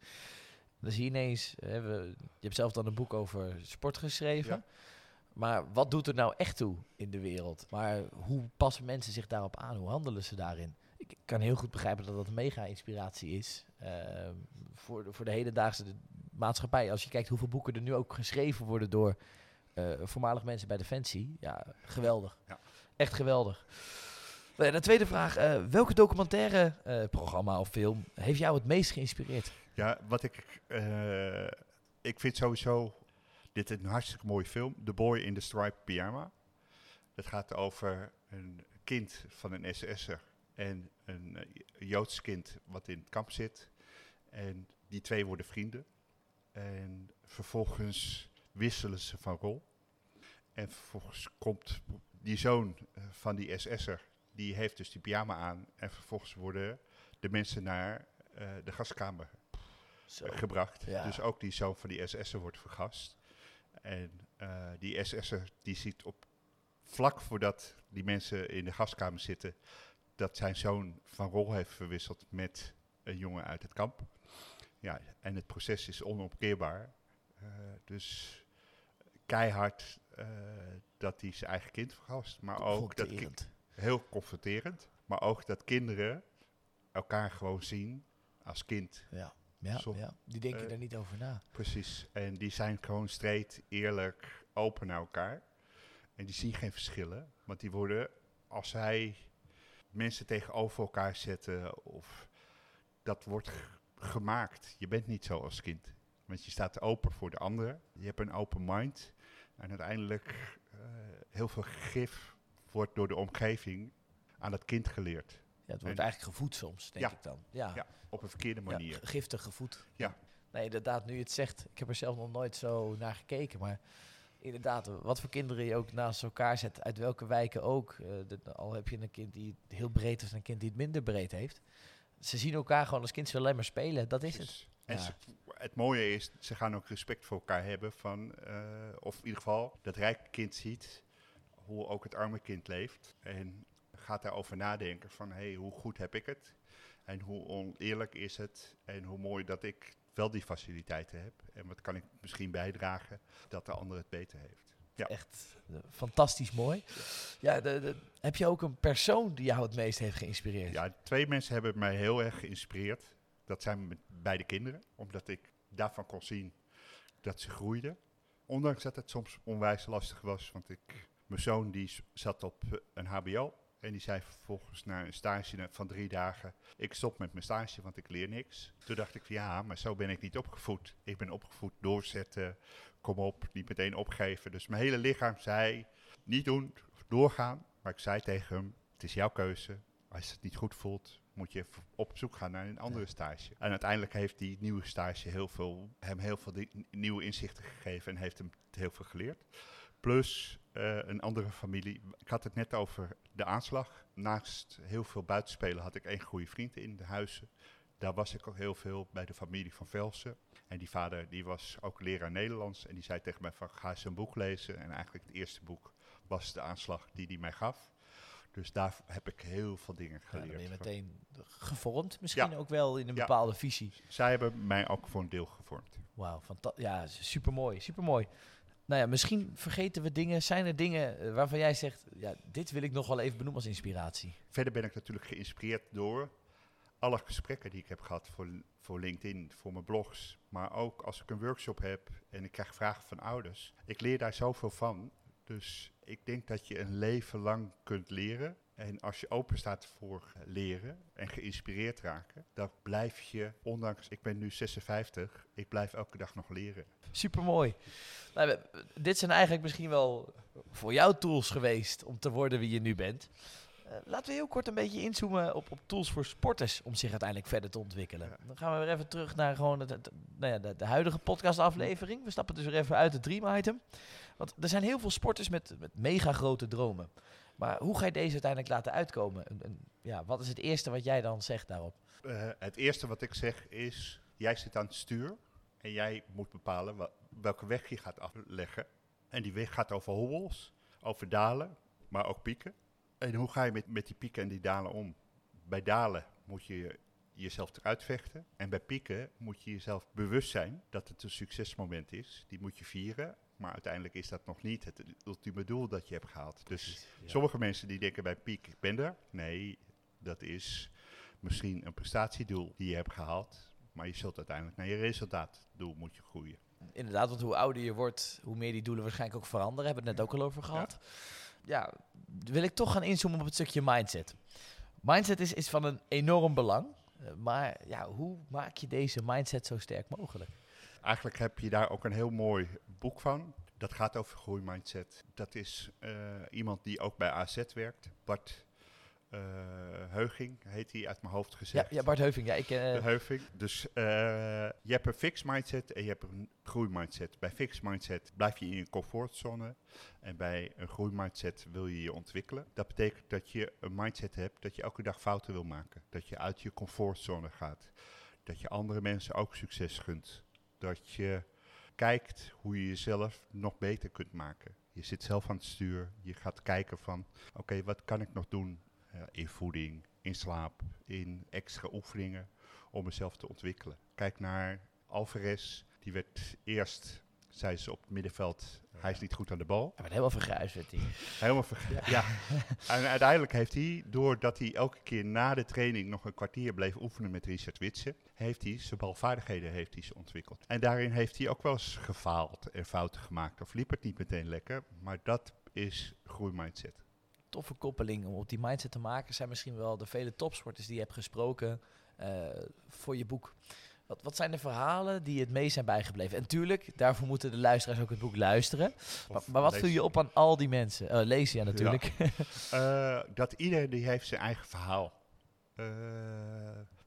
Dan zie je ineens, we, je hebt zelf dan een boek over sport geschreven. Maar wat doet er nou echt toe in de wereld? Maar hoe passen mensen zich daarop aan? Hoe handelen ze daarin? Ik kan heel goed begrijpen dat dat een mega inspiratie is uh, voor, de, voor de hedendaagse maatschappij. Als je kijkt hoeveel boeken er nu ook geschreven worden door uh, voormalig mensen bij Defensie. Ja, geweldig. Ja. Echt geweldig. De tweede vraag. Uh, welke documentaire, programma of film heeft jou het meest geïnspireerd? Ja, wat ik. Ik vind sowieso. Dit een hartstikke mooie film. The Boy in the Striped Pyjama. Het gaat over een kind van een SS'er en een uh, Joods kind wat in het kamp zit. En die twee worden vrienden. En vervolgens wisselen ze van rol. En vervolgens komt die zoon uh, van die SS'er, die heeft dus die pyjama aan. En vervolgens worden de mensen naar uh, de gaskamer zo. gebracht. Dus ook die zoon van die SS'er wordt vergast. En uh, die SS'er die ziet op vlak voordat die mensen in de gaskamer zitten, dat zijn zoon van rol heeft verwisseld met een jongen uit het kamp. Ja, en het proces is onomkeerbaar. Uh, dus keihard uh, dat hij zijn eigen kind vergast. Maar ook dat heel confronterend. Maar ook dat kinderen elkaar gewoon zien als kind. Ja. Ja, ja. die denken uh, er niet over na. Precies. En die zijn gewoon straight, eerlijk, open naar elkaar. En die zien geen verschillen. Want die worden, als zij mensen tegenover elkaar zetten, of dat wordt gemaakt. Je bent niet zo als kind. Want je staat open voor de ander. Je hebt een open mind. En uiteindelijk uh, heel veel gif wordt door de omgeving aan dat kind geleerd. Ja, het wordt eigenlijk gevoed soms, denk ik dan. Ja. ja, op een verkeerde manier. Ja, giftig gevoed. Ja. Nee, inderdaad, nu je het zegt, ik heb er zelf nog nooit zo naar gekeken, maar inderdaad, wat voor kinderen je ook naast elkaar zet, uit welke wijken ook. Uh, al heb je een kind die het heel breed is en een kind die het minder breed heeft. Ze zien elkaar gewoon als kind alleen maar spelen, dat is het. En het mooie is, ze gaan ook respect voor elkaar hebben van, uh, of in ieder geval dat rijke kind ziet hoe ook het arme kind leeft. En gaat daarover nadenken van hé, hey, hoe goed heb ik het? En hoe oneerlijk is het? En hoe mooi dat ik wel die faciliteiten heb. En wat kan ik misschien bijdragen dat de ander het beter heeft. Ja. Echt uh, fantastisch mooi. Ja, de, de, heb je ook een persoon die jou het meest heeft geïnspireerd? Ja, twee mensen hebben mij heel erg geïnspireerd. Dat zijn mijn beide kinderen, omdat ik daarvan kon zien dat ze groeiden. Ondanks dat het soms onwijs lastig was, want ik, mijn zoon die zat op een hbo en die zei vervolgens na een stage van drie dagen, ik stop met mijn stage, want ik leer niks. Toen dacht ik, ja, maar zo ben ik niet opgevoed. Ik ben opgevoed doorzetten, kom op, niet meteen opgeven. Dus mijn hele lichaam zei, niet doen, doorgaan. Maar ik zei tegen hem, het is jouw keuze. Als je het niet goed voelt, moet je op zoek gaan naar een andere stage. En uiteindelijk heeft die nieuwe stage heel veel, hem heel veel nieuwe inzichten gegeven en heeft hem heel veel geleerd. Plus uh, een andere familie. Ik had het net over de aanslag. Naast heel veel buitenspelen had ik één goede vriend in de huizen. Daar was ik ook heel veel bij de familie van Velsen. En die vader die was ook leraar Nederlands. En die zei tegen mij van ga eens een boek lezen. En eigenlijk het eerste boek was de aanslag die hij mij gaf. Dus daar heb ik heel veel dingen geleerd. Ja, ben je meteen gevormd, misschien ook wel in een bepaalde visie. Zij hebben mij ook voor een deel gevormd. Wauw, ja, supermooi, supermooi. Nou ja, misschien vergeten we dingen. Zijn er dingen eh, waarvan jij zegt, ja, dit wil ik nog wel even benoemen als inspiratie? Verder ben ik natuurlijk geïnspireerd door alle gesprekken die ik heb gehad voor, voor LinkedIn, voor mijn blogs. Maar ook als ik een workshop heb en ik krijg vragen van ouders. Ik leer daar zoveel van. Dus ik denk dat je een leven lang kunt leren. En als je open staat voor leren en geïnspireerd raken, dan blijf je, ondanks ik ben nu 56, ik blijf elke dag nog leren. Supermooi. Nou, dit zijn eigenlijk misschien wel voor jou tools geweest om te worden wie je nu bent. Uh, laten we heel kort een beetje inzoomen op, op tools voor sporters om zich uiteindelijk verder te ontwikkelen. Dan gaan we weer even terug naar gewoon het, nou ja, de, de, huidige podcastaflevering. We stappen dus weer even uit het dream item. Want er zijn heel veel sporters met, met mega grote dromen. Maar hoe ga je deze uiteindelijk laten uitkomen? En, ja, wat is het eerste wat jij dan zegt daarop? Uh, het eerste wat ik zeg is, jij zit aan het stuur en jij moet bepalen welke weg je gaat afleggen. En die weg gaat over hobbels, over dalen, maar ook pieken. En hoe ga je met, met die pieken en die dalen om? Bij dalen moet je jezelf eruit vechten. En bij pieken moet je jezelf bewust zijn dat het een succesmoment is. Die moet je vieren. Maar uiteindelijk is dat nog niet het ultieme doel dat je hebt gehaald. Dus sommige mensen die denken bij piek, ik ben er. Nee, dat is misschien een prestatiedoel die je hebt gehaald. Maar je zult uiteindelijk naar je resultaatdoel moet je groeien. Inderdaad, want hoe ouder je wordt, hoe meer die doelen waarschijnlijk ook veranderen. Hebben we het net ook al over gehad. Ja. ja, wil ik toch gaan inzoomen op het stukje mindset. Mindset is, is van een enorm belang. Eh, maar ja, hoe maak je deze mindset zo sterk mogelijk? Eigenlijk heb je daar ook een heel mooi boek van. Dat gaat over groeimindset. Dat is uh, iemand die ook bij AZ werkt. Bart uh, Heuging heet hij uit mijn hoofd gezegd. Ja, ja Bart Heuving. Ja, ik, uh... Heuving. Dus uh, je hebt een fixed mindset en je hebt een groeimindset. Bij fixed mindset blijf je in je comfortzone. En bij een groeimindset wil je je ontwikkelen. Dat betekent dat je een mindset hebt dat je elke dag fouten wil maken. Dat je uit je comfortzone gaat. Dat je andere mensen ook succes gunt. Dat je kijkt hoe je jezelf nog beter kunt maken. Je zit zelf aan het stuur. Je gaat kijken van, oké, wat kan ik nog doen uh, in voeding, in slaap, in extra oefeningen om mezelf te ontwikkelen. Kijk naar Alvarez. Die werd eerst, zei ze op het middenveld, hij is niet goed aan de bal. Hij werd helemaal vergruisd, werd hij. Helemaal vergruisd, ja. en uiteindelijk heeft hij, doordat hij elke keer na de training nog een kwartier bleef oefenen met Richard Witsen, heeft hij zijn balvaardigheden heeft hij ontwikkeld. En daarin heeft hij ook wel eens gefaald en fouten gemaakt. Of liep het niet meteen lekker, maar dat is groeimindset. Toffe koppeling om op die mindset te maken zijn misschien wel de vele topsporters die je hebt gesproken uh, voor je boek. Wat, wat zijn de verhalen die het meest zijn bijgebleven? En tuurlijk, daarvoor moeten de luisteraars ook het boek luisteren. Maar, maar, wat viel je op aan al die mensen? Uh, lees je natuurlijk. Ja. uh, dat iedereen die heeft zijn eigen verhaal. Uh,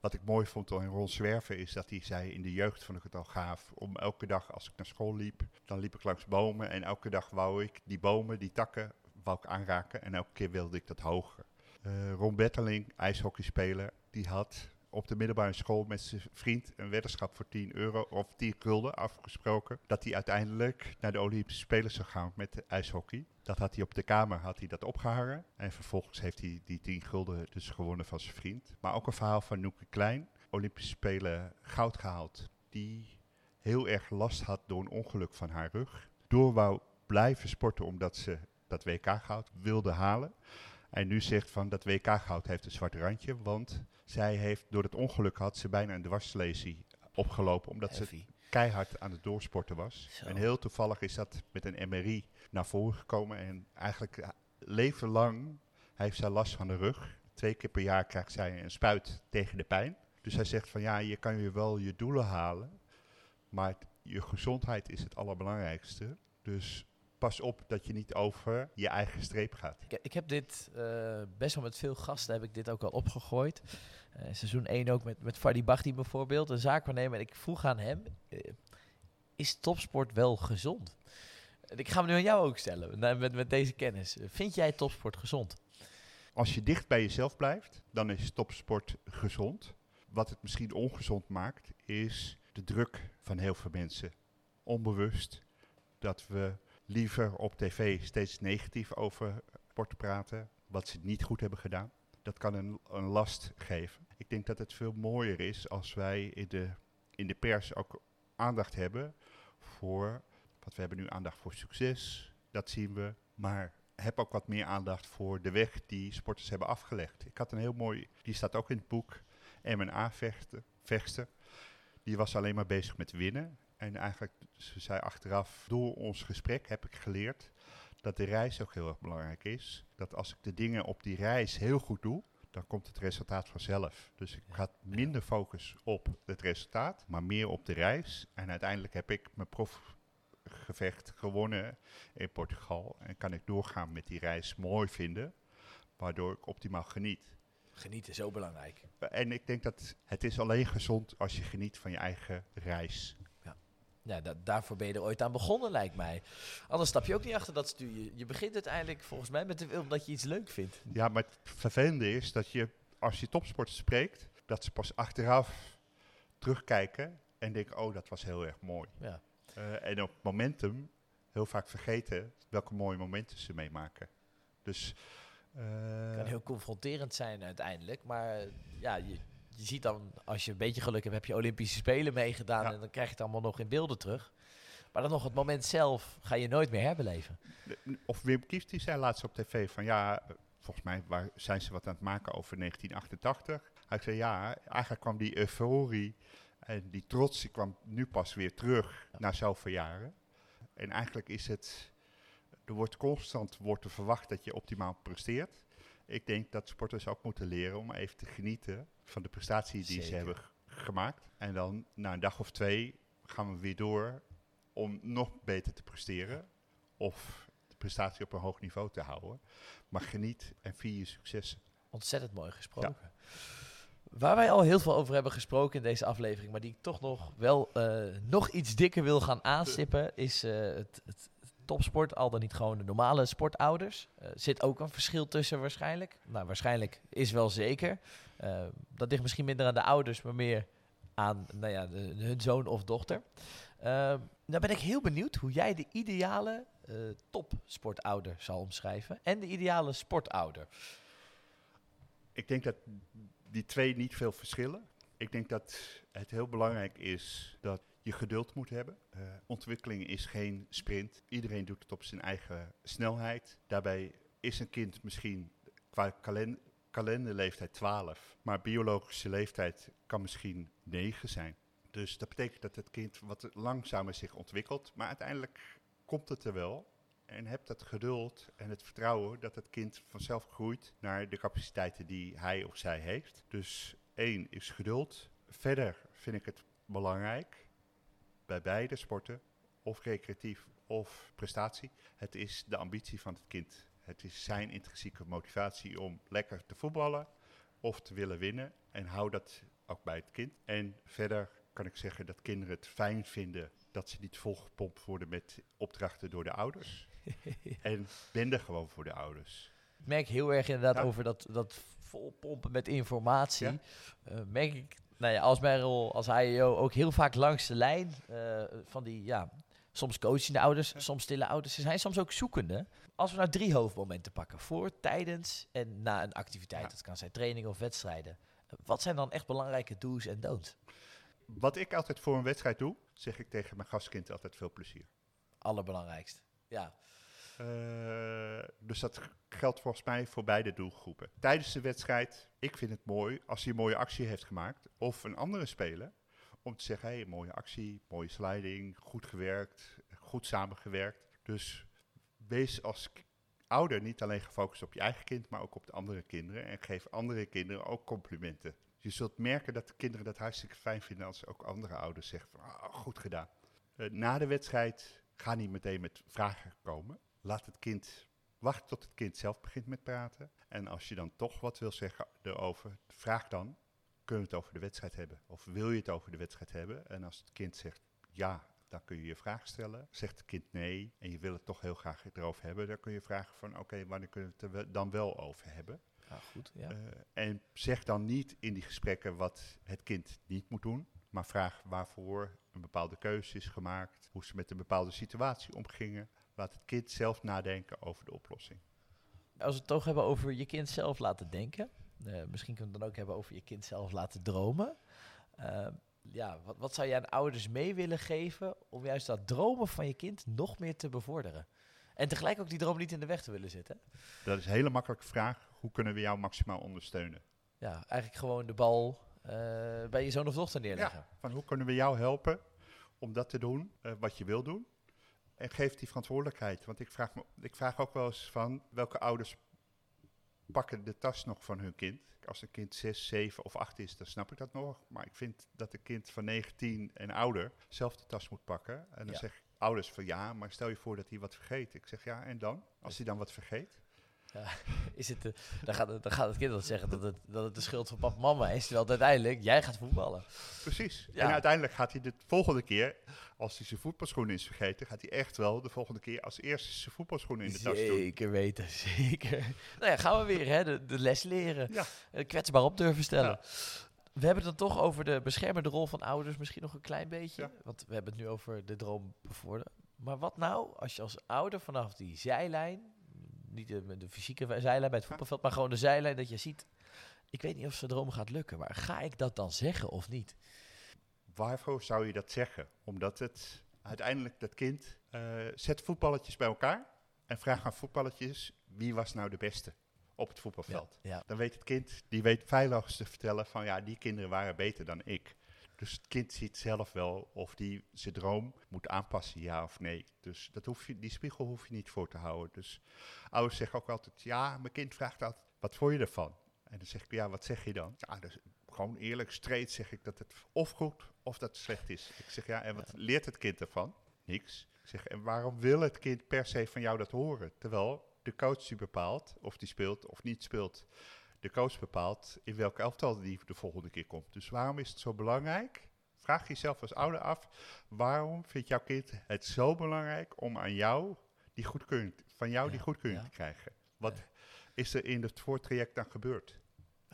wat ik mooi vond in Ron Zwerver is dat hij zei in de jeugd vond ik het al gaaf. Om elke dag als ik naar school liep, dan liep ik langs bomen. En elke dag wou ik die bomen, die takken, wou ik aanraken. En elke keer wilde ik dat hoger. Uh, Ron Betteling, ijshockeyspeler, die had op de middelbare school met zijn vriend een weddenschap voor 10 euro of 10 gulden afgesproken. Dat hij uiteindelijk naar de Olympische Spelen zou gaan met ijshockey. Dat had hij op de kamer had hij dat opgehangen. En vervolgens heeft hij die 10 gulden dus gewonnen van zijn vriend. Maar ook een verhaal van Noeke Klein. Olympische Spelen goud gehaald. Die heel erg last had door een ongeluk van haar rug. Door wou blijven sporten omdat ze dat WK-goud wilde halen. En nu zegt van dat WK-goud heeft een zwart randje, want zij heeft door het ongeluk had ze bijna een dwarslesie opgelopen, omdat ze keihard aan het doorsporten was. En heel toevallig is dat met een MRI naar voren gekomen en eigenlijk eh, leven lang heeft zij last van de rug. Twee keer per jaar krijgt zij een spuit tegen de pijn. Dus hij zegt van ja, je kan je wel je doelen halen, maar je gezondheid is het allerbelangrijkste. Dus pas op dat je niet over je eigen streep gaat. Ik, ik heb dit uh, best wel met veel gasten heb ik dit ook al opgegooid. Uh, seizoen 1 ook met, met Fadi Bachti bijvoorbeeld, een zaakwaarnemer. En ik vroeg aan hem, uh, is topsport wel gezond? En ik ga hem nu aan jou ook stellen, met, met deze kennis. Vind jij topsport gezond? Als je dicht bij jezelf blijft, dan is topsport gezond. Wat het misschien ongezond maakt, is de druk van heel veel mensen. Onbewust dat we liever op tv steeds negatief over sport praten, wat ze niet goed hebben gedaan. Dat kan een, een last geven. Ik denk dat het veel mooier is als wij in de, in de pers ook aandacht hebben voor, wat we hebben nu aandacht voor succes, dat zien we, maar heb ook wat meer aandacht voor de weg die sporters hebben afgelegd. Ik had een heel mooi, die staat ook in het boek, MNA-vechter. Die was alleen maar bezig met winnen. En eigenlijk, ze zei achteraf, door ons gesprek heb ik geleerd dat de reis ook heel erg belangrijk is. Dat als ik de dingen op die reis heel goed doe, dan komt het resultaat vanzelf. Dus ik had minder focus op het resultaat, maar meer op de reis. En uiteindelijk heb ik mijn profgevecht gewonnen in Portugal. En kan ik doorgaan met die reis mooi vinden, waardoor ik optimaal geniet. Genieten is zo belangrijk. En ik denk dat het is alleen gezond als je geniet van je eigen reis ja, daarvoor ben je er ooit aan begonnen, lijkt mij. Anders stap je ook niet achter dat stuur. Je begint uiteindelijk volgens mij met de wil omdat je iets leuk vindt. Ja, maar het vervelende is dat je, als je topsporters spreekt, dat ze pas achteraf terugkijken en denken, oh, dat was heel erg mooi. Ja. Uh, en op momentum heel vaak vergeten welke mooie momenten ze meemaken. Dus... Uh, kan heel confronterend zijn uiteindelijk, maar ja, je, je ziet dan, als je een beetje geluk hebt, heb je Olympische Spelen meegedaan en dan krijg je het allemaal nog in beelden terug. Maar dan nog het moment zelf ga je nooit meer herbeleven. Of Wim Kieft die zei laatst op tv van ja, volgens mij waar zijn ze wat aan het maken over 1988. Hij zei ja, eigenlijk kwam die euforie en die trots die kwam nu pas weer terug na zoveel jaren. En eigenlijk is het, er wordt constant wordt er verwacht dat je optimaal presteert. Ik denk dat sporters ook moeten leren om even te genieten van de prestatie die ze hebben gemaakt. En dan na een dag of twee gaan we weer door om nog beter te presteren. Of de prestatie op een hoog niveau te houden. Maar geniet en vier je successen. Ontzettend mooi gesproken. Waar wij al heel veel over hebben gesproken in deze aflevering, maar die ik toch nog wel uh, nog iets dikker wil gaan aanstippen, is uh, het, het, topsport, al dan niet gewoon de normale sportouders. Uh, zit ook een verschil tussen waarschijnlijk. Nou, waarschijnlijk is wel zeker. Uh, dat ligt misschien minder aan de ouders, maar meer aan nou ja, de, hun zoon of dochter. Uh, nou ben ik heel benieuwd hoe jij de ideale topsportouder zal omschrijven. En de ideale sportouder. Ik denk dat die twee niet veel verschillen. Ik denk dat het heel belangrijk is dat je geduld moet hebben. Uh, ontwikkeling is geen sprint. Iedereen doet het op zijn eigen snelheid. Daarbij is een kind misschien qua kalenderleeftijd 12, maar biologische leeftijd kan misschien 9 zijn. Dus dat betekent dat het kind wat langzamer zich ontwikkelt, maar uiteindelijk komt het er wel. En heb dat geduld en het vertrouwen dat het kind vanzelf groeit naar de capaciteiten die hij of zij heeft. Dus één is geduld. Verder vind ik het belangrijk bij beide sporten, of recreatief of prestatie. Het is de ambitie van het kind. Het is zijn intrinsieke motivatie om lekker te voetballen of te willen winnen. En hou dat ook bij het kind. En verder kan ik zeggen dat kinderen het fijn vinden dat ze niet volgepompt worden met opdrachten door de ouders. en ben er gewoon voor de ouders. Ik merk heel erg inderdaad over dat, dat vol pompen met informatie. Ja. merk ik, nou ja, als Merel, als hij ook heel vaak langs de lijn van die, ja, soms coachende ouders, soms stille ouders. Ze zijn soms ook zoekende. Als we nou drie hoofdmomenten pakken, voor, tijdens en na een activiteit, dat kan zijn training of wedstrijden. Wat zijn dan echt belangrijke do's en don'ts? Wat ik altijd voor een wedstrijd doe, zeg ik tegen mijn gastkind altijd veel plezier. Allerbelangrijkst, ja. Uh, dus dat geldt volgens mij voor beide doelgroepen. Tijdens de wedstrijd, ik vind het mooi als hij een mooie actie heeft gemaakt. Of een andere speler. Om te zeggen, hey, mooie actie, mooie sliding, goed gewerkt, goed samengewerkt. Dus wees als ouder niet alleen gefocust op je eigen kind, maar ook op de andere kinderen. En geef andere kinderen ook complimenten. Je zult merken dat de kinderen dat hartstikke fijn vinden als ook andere ouders zeggen van, ah, goed gedaan. Uh, na de wedstrijd ga niet meteen met vragen komen. Laat het kind, wacht tot het kind zelf begint met praten. En als je dan toch wat wil zeggen erover, vraag dan, kunnen we het over de wedstrijd hebben? Of wil je het over de wedstrijd hebben? En als het kind zegt ja, dan kun je je vraag stellen. Zegt het kind nee en je wil het toch heel graag erover hebben, dan kun je vragen van oké, wanneer kunnen we het er dan wel over hebben? Ja, goed, ja. Uh, en zeg dan niet in die gesprekken wat het kind niet moet doen, maar vraag waarvoor een bepaalde keuze is gemaakt, hoe ze met een bepaalde situatie omgingen. Laat het kind zelf nadenken over de oplossing. Als we het toch hebben over je kind zelf laten denken, uh, misschien kunnen we het dan ook hebben over je kind zelf laten dromen. Uh, ja, wat, wat zou je aan ouders mee willen geven om juist dat dromen van je kind nog meer te bevorderen? En tegelijk ook die droom niet in de weg te willen zitten. Dat is een hele makkelijke vraag. Hoe kunnen we jou maximaal ondersteunen? Ja, eigenlijk gewoon de bal uh, bij je zoon of dochter neerleggen. Ja, van hoe kunnen we jou helpen om dat te doen uh, wat je wil doen? En geef die verantwoordelijkheid. Want ik vraag, me, ik vraag ook wel eens van welke ouders pakken de tas nog van hun kind. Als een kind 6, 7 of 8 is, dan snap ik dat nog. Maar ik vind dat een kind van 19 en ouder zelf de tas moet pakken. En dan ja. zeg ouders van ja, maar stel je voor dat hij wat vergeet. Ik zeg ja, en dan? Als hij dan wat vergeet? Ja, is het, uh, dan, gaat, dan gaat het kind dan zeggen dat het, dat het de schuld van papa en mama is. Terwijl uiteindelijk, jij gaat voetballen. Precies. Ja. En uiteindelijk gaat hij de volgende keer, als hij zijn voetbalschoenen is vergeten, gaat hij echt wel de volgende keer als eerste zijn voetbalschoenen in de tas doen. Zeker weten, zeker. Nou ja, gaan we weer hè, de, de les leren. Ja. Uh, kwetsbaar op durven stellen. Ja. We hebben het dan toch over de beschermende rol van ouders misschien nog een klein beetje. Want we hebben het nu over de droom bevorderen. Maar wat nou als je als ouder vanaf die zijlijn niet de, de, fysieke zijlijn bij het voetbalveld, maar gewoon de zijlijn dat je ziet. Ik weet niet of zijn droom gaat lukken, maar ga ik dat dan zeggen of niet? Waarvoor zou je dat zeggen? Omdat het uiteindelijk dat kind uh, zet voetballetjes bij elkaar en vraagt aan voetballetjes wie was nou de beste op het voetbalveld. Ja, Dan weet het kind, die weet veilig te vertellen van ja, die kinderen waren beter dan ik. Dus het kind ziet zelf wel of die zijn droom moet aanpassen, ja of nee. Dus dat hoef je, die spiegel hoef je niet voor te houden. Dus ouders zeggen ook altijd, ja, mijn kind vraagt altijd, wat vond je ervan? En dan zeg ik, ja, wat zeg je dan? Ja, dus gewoon eerlijk, straight zeg ik dat het of goed of dat het slecht is. Ik zeg, ja, en wat leert het kind ervan? Niks. Ik zeg, en waarom wil het kind per se van jou dat horen? Terwijl de coach die bepaalt of die speelt of niet speelt de coach bepaalt in welke elftal die de volgende keer komt. Dus waarom is het zo belangrijk? Vraag jezelf als ouder af, waarom vindt jouw kind het zo belangrijk om aan jou die goedkeuring, van jou die goedkeuring te krijgen? Wat is er in het voortraject dan gebeurd?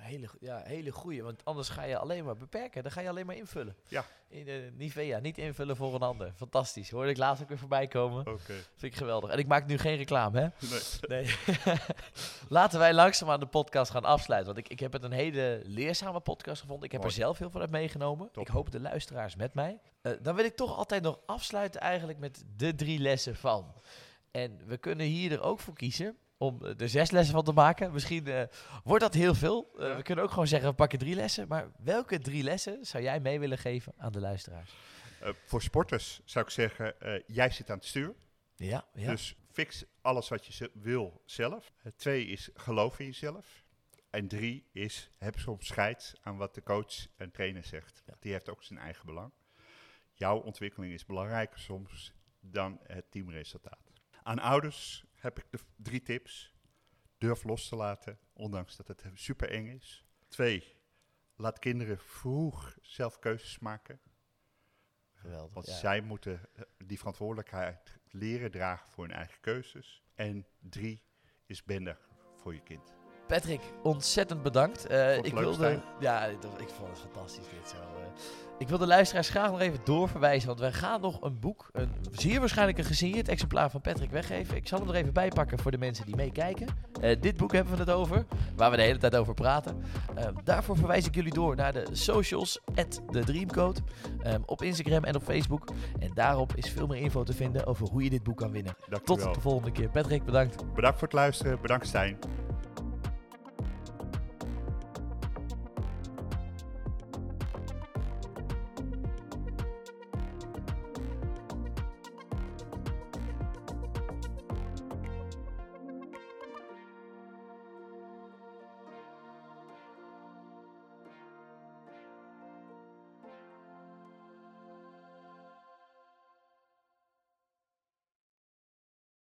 Hele, ja, hele goede, want anders ga je alleen maar beperken. Dan ga je alleen maar invullen. Ja. In de Nivea, niet invullen voor een ander. Fantastisch. Hoorde ik laatst ook weer voorbij komen. Oké. Vind ik geweldig. En ik maak nu geen reclame, hè? Nee. nee. Laten wij langzaam aan de podcast gaan afsluiten. Want ik, ik heb het een hele leerzame podcast gevonden. Ik heb er zelf heel veel uit meegenomen. Ik hoop de luisteraars met mij. Uh, dan wil ik toch altijd nog afsluiten eigenlijk met de drie lessen van. En we kunnen hier er ook voor kiezen om er zes lessen van te maken. Misschien uh, wordt dat heel veel. Uh, we kunnen ook gewoon zeggen, we pakken drie lessen. Maar welke drie lessen zou jij mee willen geven aan de luisteraars? Uh, voor sporters zou ik zeggen, jij zit aan het stuur. Ja, ja. Dus fix alles wat je wil zelf. twee is geloof in jezelf. En drie is heb soms scheid aan wat de coach en trainer zegt. Ja. Die heeft ook zijn eigen belang. Jouw ontwikkeling is belangrijker soms dan het teamresultaat. Aan ouders heb ik de drie tips. Durf los te laten, ondanks dat het super eng is. Twee, laat kinderen vroeg zelf keuzes maken. Geweldig. Want zij moeten eh, die verantwoordelijkheid leren dragen voor hun eigen keuzes. En drie, is bender voor je kind. Patrick, ontzettend bedankt. Uh, ik wilde. Ja, ik vond het fantastisch dit zo. Ik wil de luisteraars graag nog even doorverwijzen, want wij gaan nog een boek, een zeer waarschijnlijk een gesigneerd exemplaar van Patrick weggeven. Ik zal hem er even bij pakken voor de mensen die meekijken. Uh, dit boek hebben we het over, waar we de hele tijd over praten. Daarvoor verwijs ik jullie door naar de socials, de Dreamcode, um, op Instagram en op Facebook. En daarop is veel meer info te vinden over hoe je dit boek kan winnen. Tot de volgende keer. Patrick, bedankt. Bedankt voor het luisteren. Bedankt Stijn.